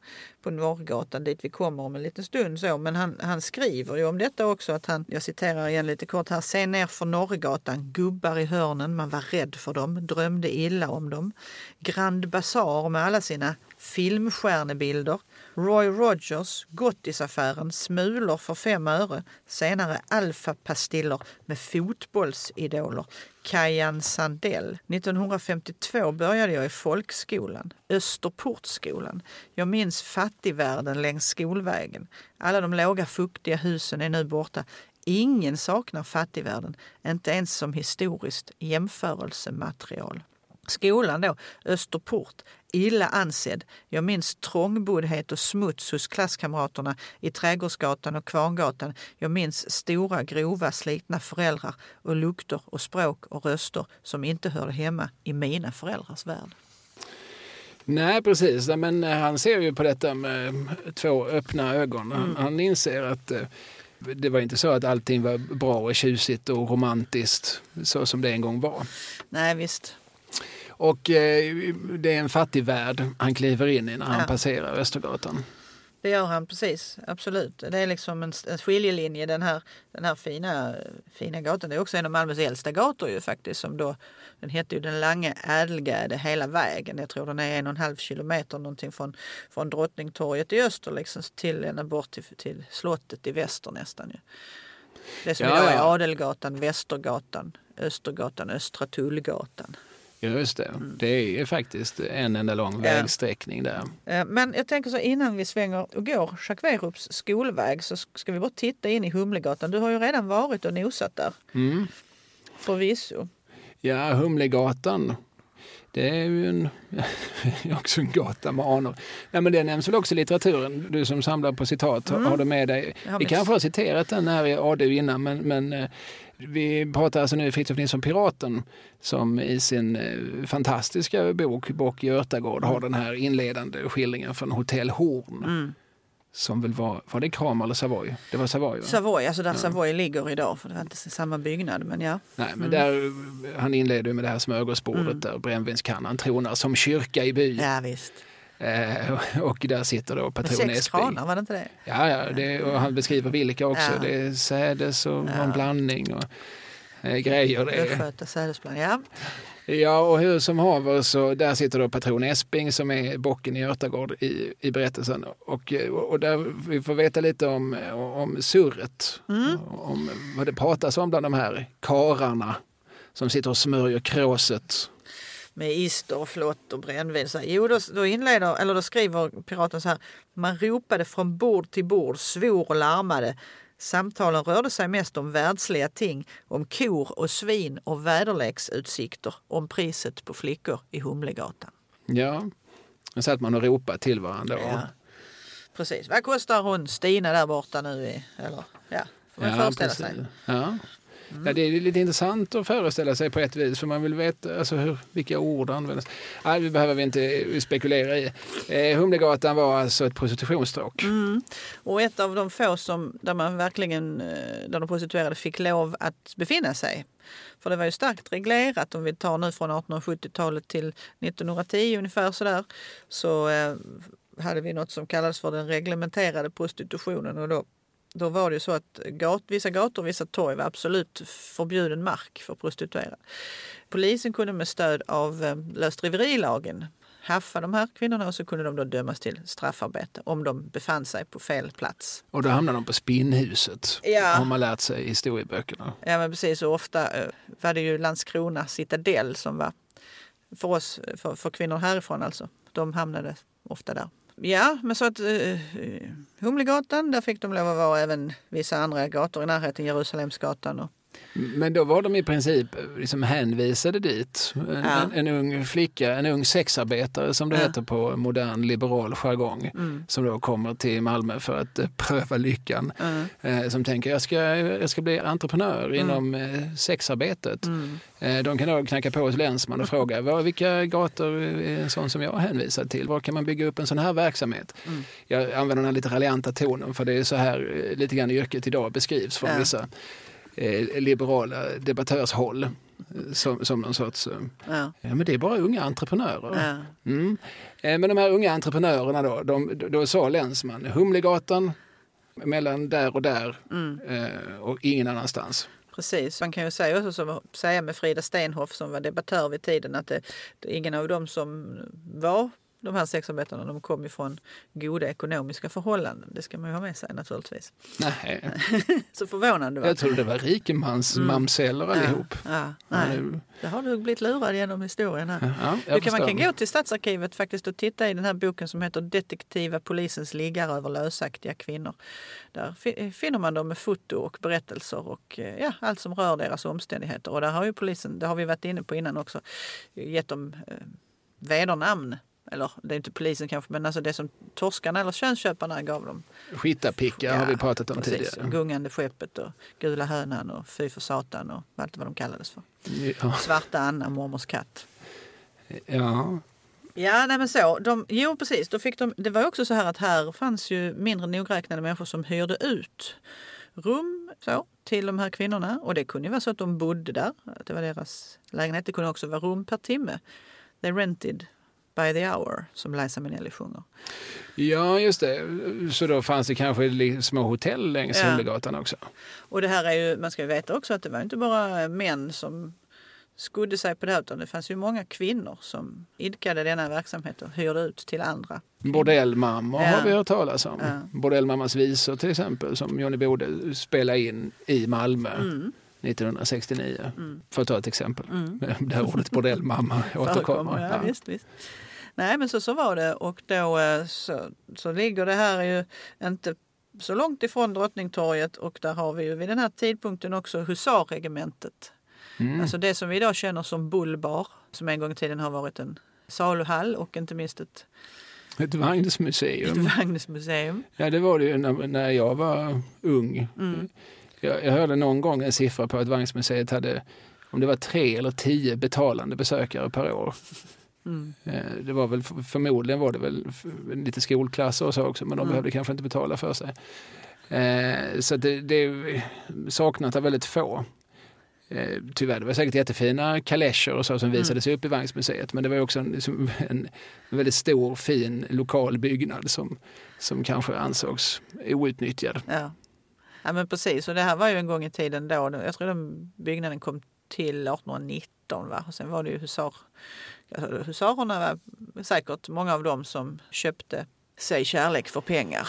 på Norrgatan dit vi kommer om en liten stund. Så. Men han, han skriver ju om detta också, att han, jag citerar igen lite kort här, se ner för Norrgatan, gubbar i hörnen, man var rädd för dem, drömde illa om dem. Grand Bazaar med alla sina filmstjärnebilder, Roy Rogers, Gottisaffären, smulor för fem öre, senare alfapastiller med fotbollsidoler, Kajan Sandell. 1952 började jag i folkskolan, Österportskolan. Jag minns fattigvärlden längs skolvägen. Alla de låga fuktiga husen är nu borta. Ingen saknar fattigvärlden, inte ens som historiskt jämförelsematerial. Skolan då, Österport, illa ansedd. Jag minns trångboddhet och smuts hos klasskamraterna i Trädgårdsgatan och Kvarngatan. Jag minns stora, grova, slitna föräldrar och lukter och språk och röster som inte hörde hemma i mina föräldrars värld. Nej, precis. Men eh, han ser ju på detta med två öppna ögon. Han, mm. han inser att eh, det var inte så att allting var bra och tjusigt och romantiskt så som det en gång var. Nej, visst. Och eh, det är en fattig värld han kliver in i när han ja. passerar Östergatan. det gör han precis. Absolut. Det är liksom en, en skiljelinje den här, den här fina, fina gatan. Det är också en av Malmös äldsta gator ju faktiskt. Som då, den heter ju Den Lange Ädelgärde hela vägen. Jag tror den är en och en halv kilometer någonting från, från Drottningtorget i öster liksom, till ända bort till, till slottet i väster nästan. Ju. Det som Ja, idag är. Adelgatan, Västergatan, Östergatan, Östra Tullgatan. Just det, det är faktiskt en enda lång Ja. vägsträckning där. Eh, Men jag tänker så innan vi svänger och går Jacques Werups skolväg så ska vi bara titta in i Humlegatan. Du har ju redan varit och nosat där. Mm. Förvisso. Ja, Humlegatan. Det är ju en, också en gata med anor. Nej, men det nämns väl också i litteraturen, du som samlar på citat, har- har du med dig? Vi kanske har citerat den här i ADU innan, men, men eh, vi pratar alltså nu Fritiof Nilsson Piraten som i sin eh, fantastiska bok Bock i Örtagård har den här inledande skildringen från Hotell Horn. Mm. Som väl var, var det Kram eller Savoy? Det var Savoy va? Savoy, alltså där Savoy ligger idag för det var inte samma byggnad men ja. Nej, Mm. men där, han inleder med det här smörgåsbordet där brännvinskannan tronar som kyrka i byn. Ja visst. Eh, och där sitter då patron sex Esby. kranar, var det inte det? Ja, ja det, och han beskriver vilka också. Ja. Det är sädes och Ja. en blandning och eh, grejer. Östgöta. Ja. Ja, och hur som haver så där sitter då patron Esping som är bocken i Örtagård i, i berättelsen. Och, eh, och där vi får veta lite om, om surret. Mm. Om vad det pratas om bland de här kararna som sitter och smörjer kråset. Med ister och flott och brännvin. Så, jo, då, då inleder, eller då skriver piraten så här. Man ropade från bord till bord, svor och larmade. Samtalen rörde sig mest om världsliga ting, om kor och svin och väderleksutsikter, om priset på flickor i Humlegatan. Ja, så satt man och ropade till varandra. Ja. Precis. Vad kostar hon Stina där borta nu? I, eller, ja, får man föreställa sig. Mm. Ja. Mm. Ja, det är lite intressant att föreställa sig på ett vis för man vill veta alltså, hur, vilka ord används. Nej, det behöver vi inte spekulera i. Eh, Humlegatan var alltså ett prostitutionsstråk. Mm. Och ett av de få som, där man verkligen, eh, där de prostituerade fick lov att befinna sig. För det var ju starkt reglerat om vi tar nu från 1870-talet till 1910 ungefär sådär. Så eh, hade vi något som kallades för den reglementerade prostitutionen och då då var det ju så att gat, vissa gator och vissa torg var absolut förbjuden mark för prostituerade. Polisen kunde med stöd av eh, lösdriverilagen haffa de här kvinnorna och så kunde de då dömas till straffarbete om de befann sig på fel plats. Och då hamnar de på spinnhuset, Ja. har man lärt sig i historieböckerna. Ja men precis och ofta eh, var det ju Landskrona citadell som var för oss, för, för kvinnor härifrån alltså. De hamnade ofta där. Ja, men så att eh, eh, Humlegatan, där fick de lov att vara även vissa andra gator i närheten, Jerusalemsgatan och men då var de i princip liksom hänvisade dit. En, Ja. en, en ung flicka, en ung sexarbetare som det Ja. heter på modern liberal jargong. Mm. Som då kommer till Malmö för att eh, pröva lyckan. Mm. Eh, som tänker jag ska, jag ska bli entreprenör inom eh, sexarbetet. Mm. Eh, de kan då knacka på hos länsman och fråga vad, vilka gator är en sån som jag är hänvisad till? Var kan man bygga upp en sån här verksamhet? Mm. Jag använder den här lite raljanta tonen för det är så här eh, lite grann yrket idag beskrivs från Ja. vissa eh, liberala debattörshåll. eh, Som, som någon sorts, eh, Ja. ja men det är bara unga entreprenörer. Ja. Mm. Eh, Men de här unga entreprenörerna då, de, då sa länsman Humlegatan mellan där och där Mm. eh, och ingen annanstans. Precis. Man kan ju säga, också, som, säga med Frida Stenhoff som var debattör vid tiden att det, det, ingen av dem som var de här sexarbetarna de kom ifrån goda ekonomiska förhållanden. Det ska man ju ha med sig naturligtvis. Nej, Så förvånande va? jag trodde det var rikemansmamseller allihop. Mm. Ja, Ja, nej. nu- Det har du blivit lurad genom historien här. Ja, Du kan, man kan gå till Stadsarkivet faktiskt och titta i den här boken som heter Detektiva polisens liggare över lösaktiga kvinnor. Där fi- finner man dem med foto och berättelser och eh, ja, allt som rör deras omständigheter. Och där har ju polisen, det har vi varit inne på innan också, gett dem eh, vedernamn. Eller det är inte polisen kanske, men alltså det som torskarna eller könsköparna gav dem. Skitapicka har vi pratat om precis. tidigare. Gungande skeppet och Gula hönan och Fy för satan och allt vad de kallades för. Ja, Svarta Anna, mormors katt. ja. Ja, nej men så. De, jo, precis. Då fick de, det var också så här att här fanns ju mindre nogräknade människor som hyrde ut rum så, till de här kvinnorna. Och det kunde ju vara så att de bodde där, att det var deras lägenhet. Det kunde också vara rum per timme. They rented by the hour som Liza Minnelli sjunger. Ja, just det. Så då fanns det kanske små hotell längs Ja. Också? Och det här är ju, man ska ju veta också att det var inte bara män som skodde sig på det här utan det fanns ju många kvinnor som idkade denna verksamhet och hyrde ut till andra. Bordellmammor Ja. har vi hört talas om. Ja. Bordellmammas visor till exempel som Johnny Bode spelade in i Malmö Mm. 1969. För att ta ett exempel. Mm. Där ordet bordellmamma återkommer. Förekommer, ja, Visst, visst. Nej men så, så var det och då eh, så, så ligger det här ju inte så långt ifrån Drottningtorget och där har vi ju vid den här tidpunkten också husarregementet. Mm. Alltså det som vi idag känner som Bullbar som en gång i tiden har varit en saluhall och inte minst ett, Ett vagnsmuseum. ett vagnsmuseum. Ja, det var det ju när, när jag var ung. Mm. Jag, jag hörde någon gång en siffra på att Vagnsmuseet hade, om det var tre eller tio betalande besökare per år. Mm. Eh, Det var väl förmodligen var det väl lite skolklasser och så också, men de Mm. behövde kanske inte betala för sig. Eh, Så det, det saknat av väldigt få. Eh, Tyvärr, det var säkert jättefina kalescher och så som Mm. visades upp i Vagnsmuseet, men det var också en, liksom en väldigt stor, fin lokal byggnad som, som kanske ansågs outnyttjad. Ja. ja men precis och det här var ju en gång i tiden då. Jag tror den byggnaden kom till 1819 va? och sen var det ju husar, husarerna var säkert många av dem som köpte sig kärlek för pengar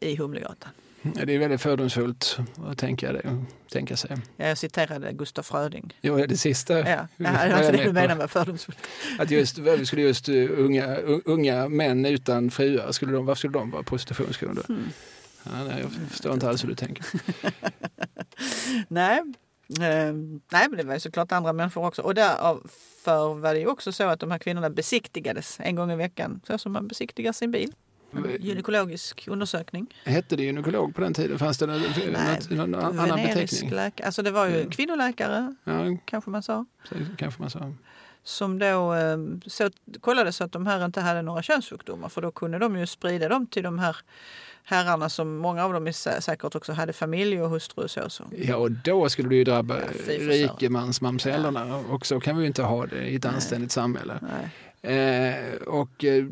i Humlegatan. Ja, Det är väldigt fördomsfullt att tänka, det, tänka sig. Ja, jag citerade Gustaf Fröding. Jo, det sista Ja, ja, det var du menar med fördomsfullt. Att just, varför skulle just uh, unga, unga män utan fruar, skulle de, varför skulle de vara prostitutionskunder? Mm. Ja, nej, jag förstår inte alls hur du tänker. Nej. Eh, nej, men det var ju såklart andra människor också. Och därför var det ju också så att de här kvinnorna besiktigades en gång i veckan. Så som man besiktigar sin bil. En gynekologisk undersökning. Hette det gynekolog på den tiden? Fanns det något, någon annan beteckning? läkare. Alltså det var ju kvinnoläkare, Ja, kanske man sa. kanske man sa. Som då eh, så, kollade så att de här inte hade några könssjukdomar. För då kunde de ju sprida dem till de här herrarna som många av dem är säkert också hade familj och hustru och så. så. Ja, och då skulle det ju drabba Ja, fy för rikemansmamsellerna. Och så kan vi ju inte ha det i ett anständigt samhälle. Nej. Eh, och eh,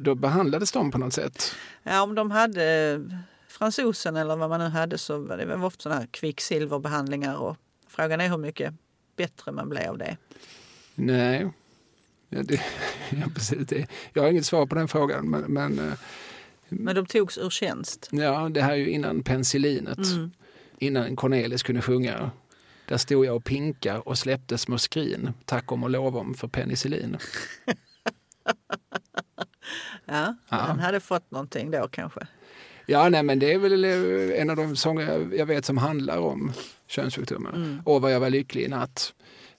då behandlades de på något sätt. Ja, om de hade fransosen eller vad man nu hade så var det ofta sådana här kvicksilverbehandlingar. Och frågan är hur mycket bättre man blev av det. Nej. Ja, det, ja, precis det. Jag har inget svar på den frågan. Men, men eh, Men de togs ur tjänst. ja, det här är ju innan penicillinet. Mm. Innan Cornelis kunde sjunga. Där stod jag och pinka och släppte små skrin. Tack om och lov om för penicillin. Ja, Ja. han hade fått någonting då kanske. Ja, nej, men det är väl eh, en av de sånger jag- vet som handlar om könssjukdomar. Mm. Och vad jag var lycklig i natt.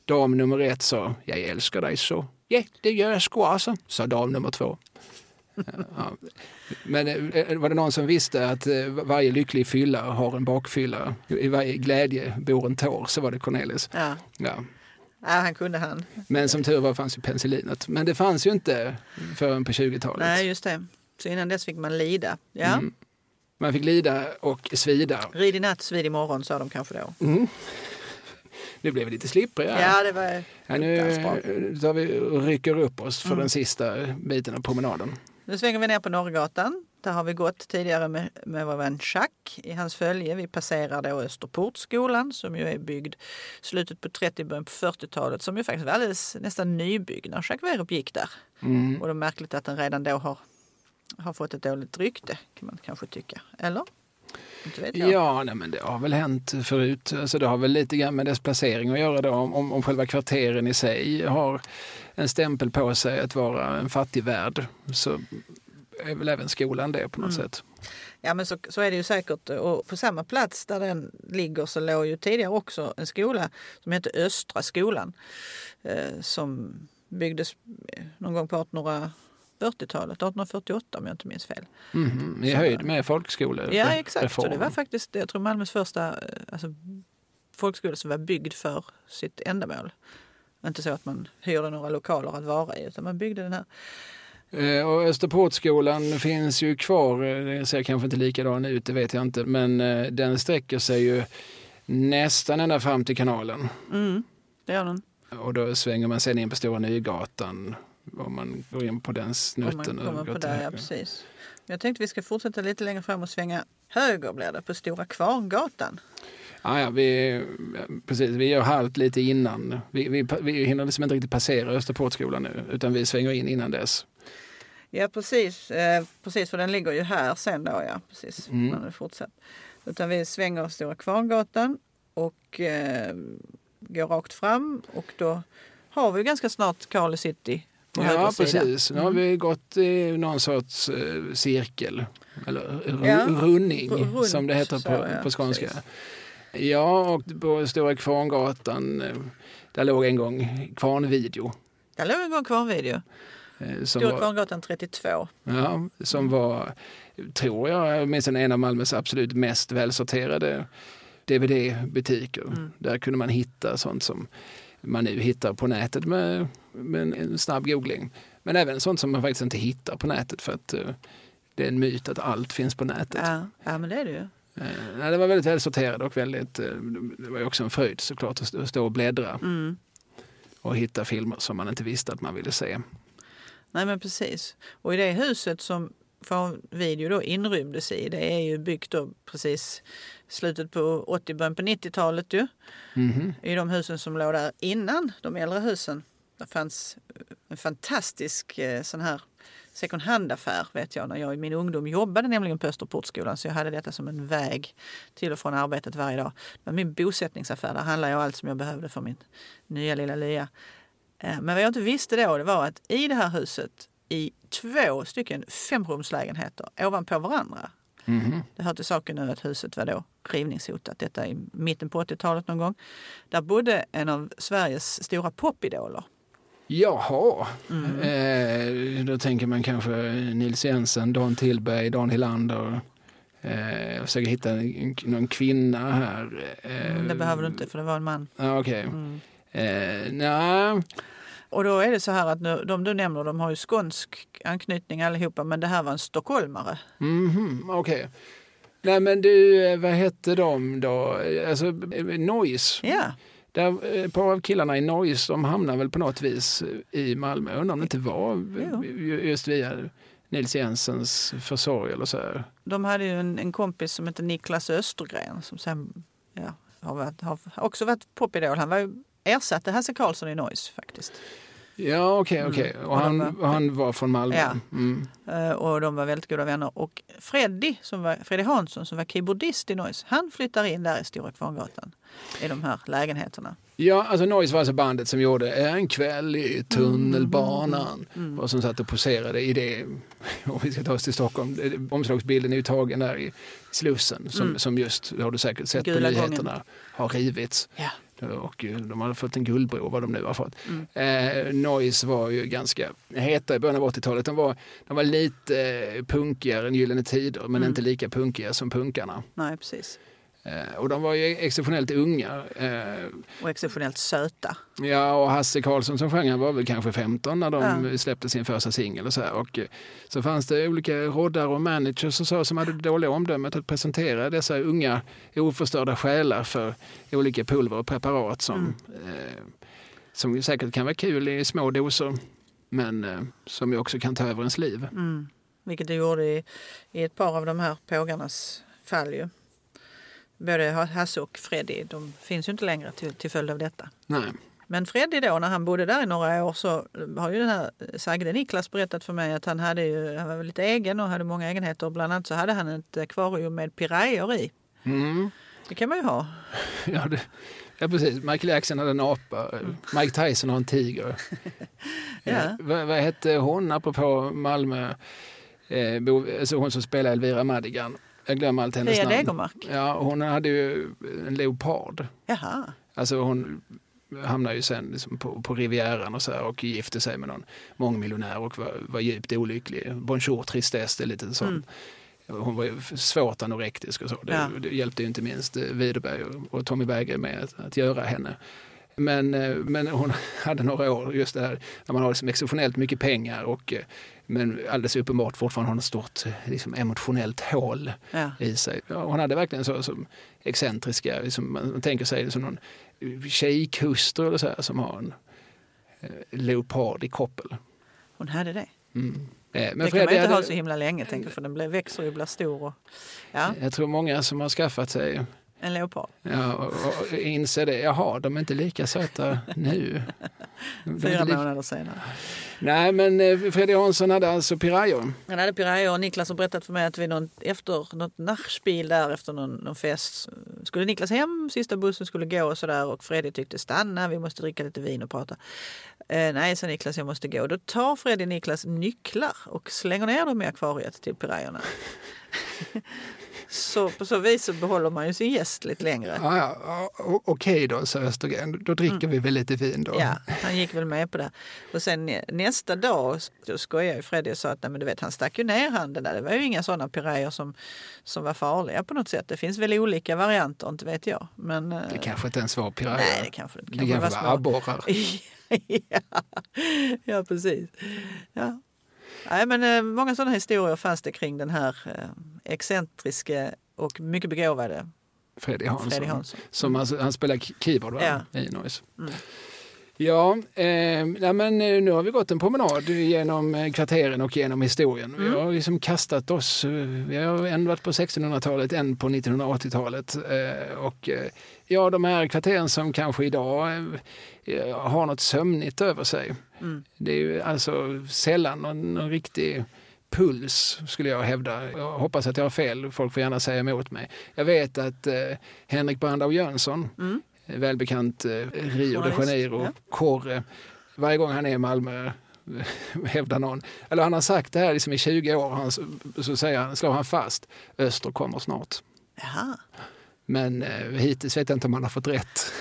Dam nummer ett sa, jag älskar dig så. Ja, det gör jag sko alltså, sa dam nummer två. Ja. Men eh, var det någon som visste att eh, varje lycklig fylla har en bakfylla? I varje glädje bor en tår, så var det Cornelis. Ja. Ja. ja, han kunde han. Men som tur var fanns ju penicillinet. Men det fanns ju inte förrän på 20-talet. Nej, just det. Så innan dess fick man lida. Ja. Mm. Man fick lida och svida. Rid i natt, svid i morgon sa de kanske då. Mm. Nu blev vi lite slippriga. Ja, det var Ja, nu bra. eh, tar vi och rycker upp oss för Mm. den sista biten av promenaden. Nu svänger vi ner på Norrgatan. Där har vi gått tidigare med, med vår vän Jacques i hans följe. Vi passerar då Österportskolan som ju är byggd slutet på 30 början på 40-talet som ju faktiskt var alldeles nästan nybyggd när Jacques Werup gick där. Mm. Och det är märkligt att den redan då har, har fått ett dåligt rykte kan man kanske tycka. Eller? Ja, nej, men det har väl hänt förut. Alltså, det har väl lite grann med dess placering att göra. Då. Om, om, själva kvarteren i sig har en stämpel på sig att vara en fattig värld så är väl även skolan det på något Mm. sätt. Ja men så, så är det ju säkert. Och på samma plats där den ligger så låg ju tidigare också en skola som hette Östra skolan. Eh, som byggdes eh, någon gång på 1840-talet, 1848 om jag inte minns fel. Mhm, I höjd med folkskolereformen. Ja exakt, så det var faktiskt jag tror Malmös första eh, alltså, folkskola som var byggd för sitt ändamål. Inte så att man hyrde några lokaler att vara i utan man byggde den här. Eh, Och Österportskolan finns ju kvar. Eh, Den ser kanske inte likadan ut, det vet jag inte. Men den sträcker sig ju nästan ända fram till kanalen. Mm, det gör den. Och då svänger man sen in på Stora Nygatan om man går in på den Om man snutten. och kommer på det, ja precis. Jag tänkte vi ska fortsätta lite längre fram och svänga höger blir det på Stora Kvarngatan. Ja, ja, vi, precis, vi gör halt lite innan. Vi, vi, vi hinner liksom inte riktigt passera Österportskolan nu utan vi svänger in innan dess. Ja precis, eh, precis för den ligger ju här sen då ja. Precis, Mm. man fortsatt. Utan vi svänger Stora Kvarngatan och eh, går rakt fram och då har vi ganska snart Carly City ja, precis. Nu har vi gått i någon sorts eh, cirkel, eller Ja, running runt som det heter på, på skånska. precis. Ja, och på Stora Kvarngatan, eh, där låg en gång Kvarnvideo. Där låg en gång Kvarnvideo. eh, Stora var, Kvarngatan 32. ja, som var, tror jag, åtminstone en av Malmös absolut mest välsorterade DVD-butiker. Mm. Där kunde man hitta sånt som man nu hittar på nätet med, med en- snabb googling. Men även sånt som man faktiskt inte hittar på nätet för att eh, det är en myt att allt finns på nätet. Ja, ja men det är det ju. Eh, nej, det var väldigt välsorterat och väldigt, eh, det var ju också en fröjd såklart att stå- stå och bläddra Mm. och hitta filmer som man inte visste att man ville se. Nej men precis. Och i det huset som video då inrymdes i, det är ju byggt då precis slutet på 80 början på 90-talet ju. Mhm. I de husen som låg där innan de äldre husen. Det fanns en fantastisk eh, sån här second hand-affär vet jag när jag i min ungdom jobbade nämligen på Österportskolan så jag hade detta som en väg till och från arbetet varje dag. Det var min bosättningsaffär, där handlade jag allt som jag behövde för min nya lilla lya. Eh, Men vad jag inte visste då det var att i det här huset i två stycken femrumslägenheter ovanpå varandra. Mhm. Det hör till saken nu att huset var då rivningshotat. Detta i mitten på 80-talet någon gång. Där bodde en av Sveriges stora popidoler. Jaha, Mm. eh, då tänker man kanske Nils Jensen, Dan Tillberg, Dan Hylander. Eh, jag försöker hitta någon kvinna här. Eh, Mm, Det behöver du inte för det var en man. Ja, Okej. Mm. Eh, nej, Och då är det så här att nu, de du nämner de har ju skånsk anknytning allihopa men det här var en stockholmare. mhm, okej. Nej men du, eh, vad hette de då? Alltså, eh, Noise. Där, eh, ett par av killarna i Noise, de hamnar väl på något vis eh, i Malmö. Jag undrar om det inte var Jo. ju- just via Nils Jensens försorg eller så här. de hade ju en, en kompis som hette Niklas Östergren som sen ja, har, varit, har också varit popidol. Han var ju ersatte Hasse Karlsson i Noise faktiskt. Ja, okej, Mm. okej. Och han, han var från Malmö? Ja. Mm. Eh, Och de var väldigt goda vänner. Och Freddy, som var, Freddy Hansson som var keyboardist i Noise, han flyttar in där i Stora Kvarngatan i de här lägenheterna. Ja, alltså Noise var alltså bandet som gjorde En kväll i tunnelbanan Mm. och som satt och poserade i det, om vi ska ta oss till Stockholm, omslagsbilden är ju tagen där i Slussen som, Mm. som just, har du säkert sett på Gula nyheterna, har rivits. Ja. Och eh, de har fått en guldbro, vad de nu har fått. Mm. Eh, Noise var ju ganska heta i början av 80-talet. De var, de var lite eh, punkigare än Gyllene Tider, men Mm. inte lika punkiga som punkarna. Nej, precis. Eh, och de var ju exceptionellt unga. Eh, Och exceptionellt söta. Ja, och Hasse Karlsson som sjöng han var väl kanske 15 när de Ja. släppte sin första singel. Och så, här. och eh, så fanns det olika roddare och managers och så som hade det dåliga omdömet att presentera dessa unga oförstörda själar för olika pulver och preparat som, Mm. eh, som säkert kan vara kul i små doser men eh, som ju också kan ta över ens liv. Mm. Vilket det gjorde i, i ett par av de här pågarnas fall ju. Både Hasse och Freddy, de finns ju inte längre till, till följd av detta. Nej. Men Freddy då, när han bodde där i några år så har ju den här sagde Niklas berättat för mig att han, hade ju, han var lite egen och hade många egenheter. Bland annat så hade han ett akvarium med pirayor i. Mm. Det kan man ju ha. Ja, det, ja, precis. Michael Jackson hade en apa. eh, Mike Tyson har en tiger. Ja. Eh, vad, vad hette hon, apropå Malmö? Eh, bo, alltså hon som spelar Elvira Madigan. Jag glömmer allt hennes Fia namn. Degermark. Ja, hon hade ju en leopard. Jaha. Alltså hon hamnade ju sen liksom på, på Rivieran och så här och gifte sig med någon mångmiljonär och var, var djupt olycklig. Bonjour tristesse, lite sån. Mm. Hon var ju svårt anorektisk och så. Det, Ja. det hjälpte ju inte minst eh, Widerberg och, och Tommy Berggren med att, att göra henne. Men, eh, men hon hade några år, just det här när man har liksom exceptionellt mycket pengar och eh, men alldeles uppenbart fortfarande har ett stort liksom, emotionellt hål Ja. i sig. Ja, hon hade verkligen så som excentriska, liksom, man, tänker sig som någon tjejkustru eller så här, som har en eh, leopard i koppel. Hon hade det. Mm. Eh, Men det kan man inte ha hade, så himla länge tänker för den växer och blir stor. Och, ja, jag tror många som har skaffat sig en leopard. ja, och, och inser det. Jaha, de är inte lika söta nu. Fyra lika- månader senare. Nej, men eh, Fredrik Hansson hade alltså pirayor. Han hade pirayor och Niklas har berättat för mig att vid någon, efter något nachspiel där efter någon, någon fest skulle Niklas hem, sista bussen skulle gå och sådär och Fredrik tyckte stanna, vi måste dricka lite vin och prata. Eh, nej, sa Niklas, jag måste gå. Då tar Fredrik Niklas nycklar och slänger ner dem i akvariet till pirayorna. så på så vis så behåller man ju sin gäst lite längre. Ja, ja, Okej då, sa Östergren. Då dricker vi väl lite vin då. Mm. Ja, han gick väl med på det. Och sen nä- nästa dag då skojade ju Freddy och sa att nej, men du vet, han stack ju ner handen där. Det var ju inga sådana pirayor som, som var farliga på något sätt. Det finns väl olika varianter, inte vet jag. Men, eh, Det kanske inte ens var pirayor. nej, det kanske det det kanske var små- abborrar. ja, ja, precis. Ja. Nej, men eh, många sådana historier fanns det kring den här eh, excentriske och mycket begåvade Fredrik Hansson. Freddy Hansson. Som alltså, han spelar keyboard va? Ja. i Noise. Mm. Ja, eh, nej, men eh, nu har vi gått en promenad genom kvarteren och genom historien. Vi Mm. har liksom kastat oss, vi har en varit på 1600-talet, en på 1980-talet. Eh, och ja, de här kvarteren som kanske idag eh, har något sömnigt över sig. Mm. Det är ju alltså sällan någon, någon riktig puls skulle jag hävda. Jag hoppas att jag har fel, folk får gärna säga emot mig. Jag vet att eh, Henrik Brandau Jönsson, Mm. välbekant eh, Rio de Janeiro, ja. korre, varje gång han är i Malmö hävdar någon, eller han har sagt det här liksom i 20 år, han, så säger han, slår han fast, Öster kommer snart. Jaha. Men eh, hittills vet jag inte om han har fått rätt.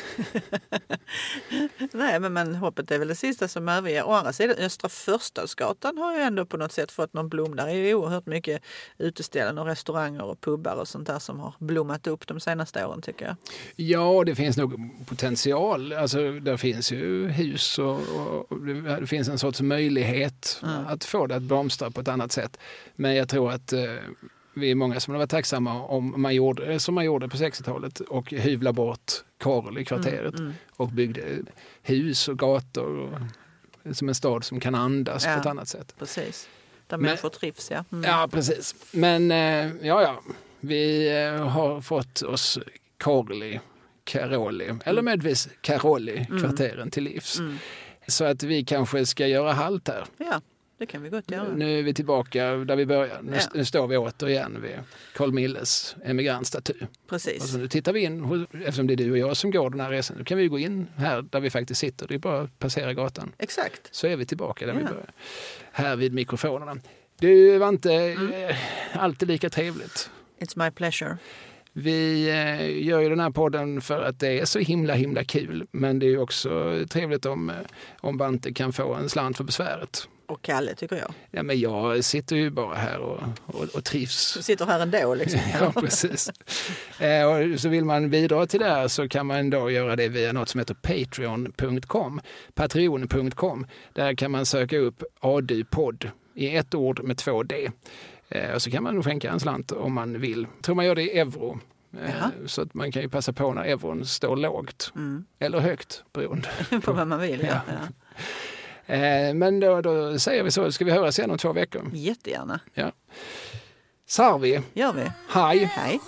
Nej, men, men hoppet är väl det sista som överger. Å andra sidan, Östra Förstadsgatan har ju ändå på något sätt fått någon blom. Där är ju oerhört mycket uteställen och restauranger och pubbar och sånt där som har blommat upp de senaste åren tycker jag. Ja, det finns nog potential. Alltså, där finns ju hus och, och, och det finns en sorts möjlighet Mm. att få det att blomstra på ett annat sätt. Men jag tror att eh, vi är många som har varit tacksamma om man gjorde som man gjorde på 60-talet och hyvla bort Karl i kvarteret Mm, mm. och byggde hus och gator och, som en stad som kan andas Ja. på ett annat sätt. Precis. Där Men- människor trivs, ja. Mm. Ja, precis. Men eh, ja, ja, vi eh, har fått oss Karli, Karoli, eller möjligtvis Karoli, kvarteren till livs. Mm. Så att vi kanske ska göra halt här. ja, det kan vi gott göra. Nu är vi tillbaka där vi började. Nu, Ja. står vi återigen vid Carl Milles emigrantstaty. Och Precis. så nu tittar vi in, eftersom det är du och jag som går den här resan, nu kan vi gå in här där vi faktiskt sitter. Det är bara att passera gatan. Exakt. Så är vi tillbaka där vi Ja. började. Här vid mikrofonerna. Du var inte Mm. eh, alltid lika trevligt. It's my pleasure. Vi eh, gör ju den här podden för att det är så himla himla kul. Men det är ju också trevligt om, eh, om Bante kan få en slant för besväret. Och Kalle tycker jag. Ja, men jag sitter ju bara här och, och, och trivs. Du sitter här ändå liksom. Ja, precis. Eh, och så vill man bidra till det här så kan man då göra det via något som heter patreon.com. Patreon.com. Där kan man söka upp ADU-podd i ett ord med två D. Eh, och så kan man skänka en slant om man vill. Jag tror man gör det i euro. Eh, Jaha. så att man kan ju passa på när euron står lågt. Mm. Eller högt, beroende. På vad man vill, ja. Ja. Ja. Eh, men då, då säger vi så. Ska vi höras igen om två veckor? Jättegärna. Sarvi, Gör vi. hej! Hej.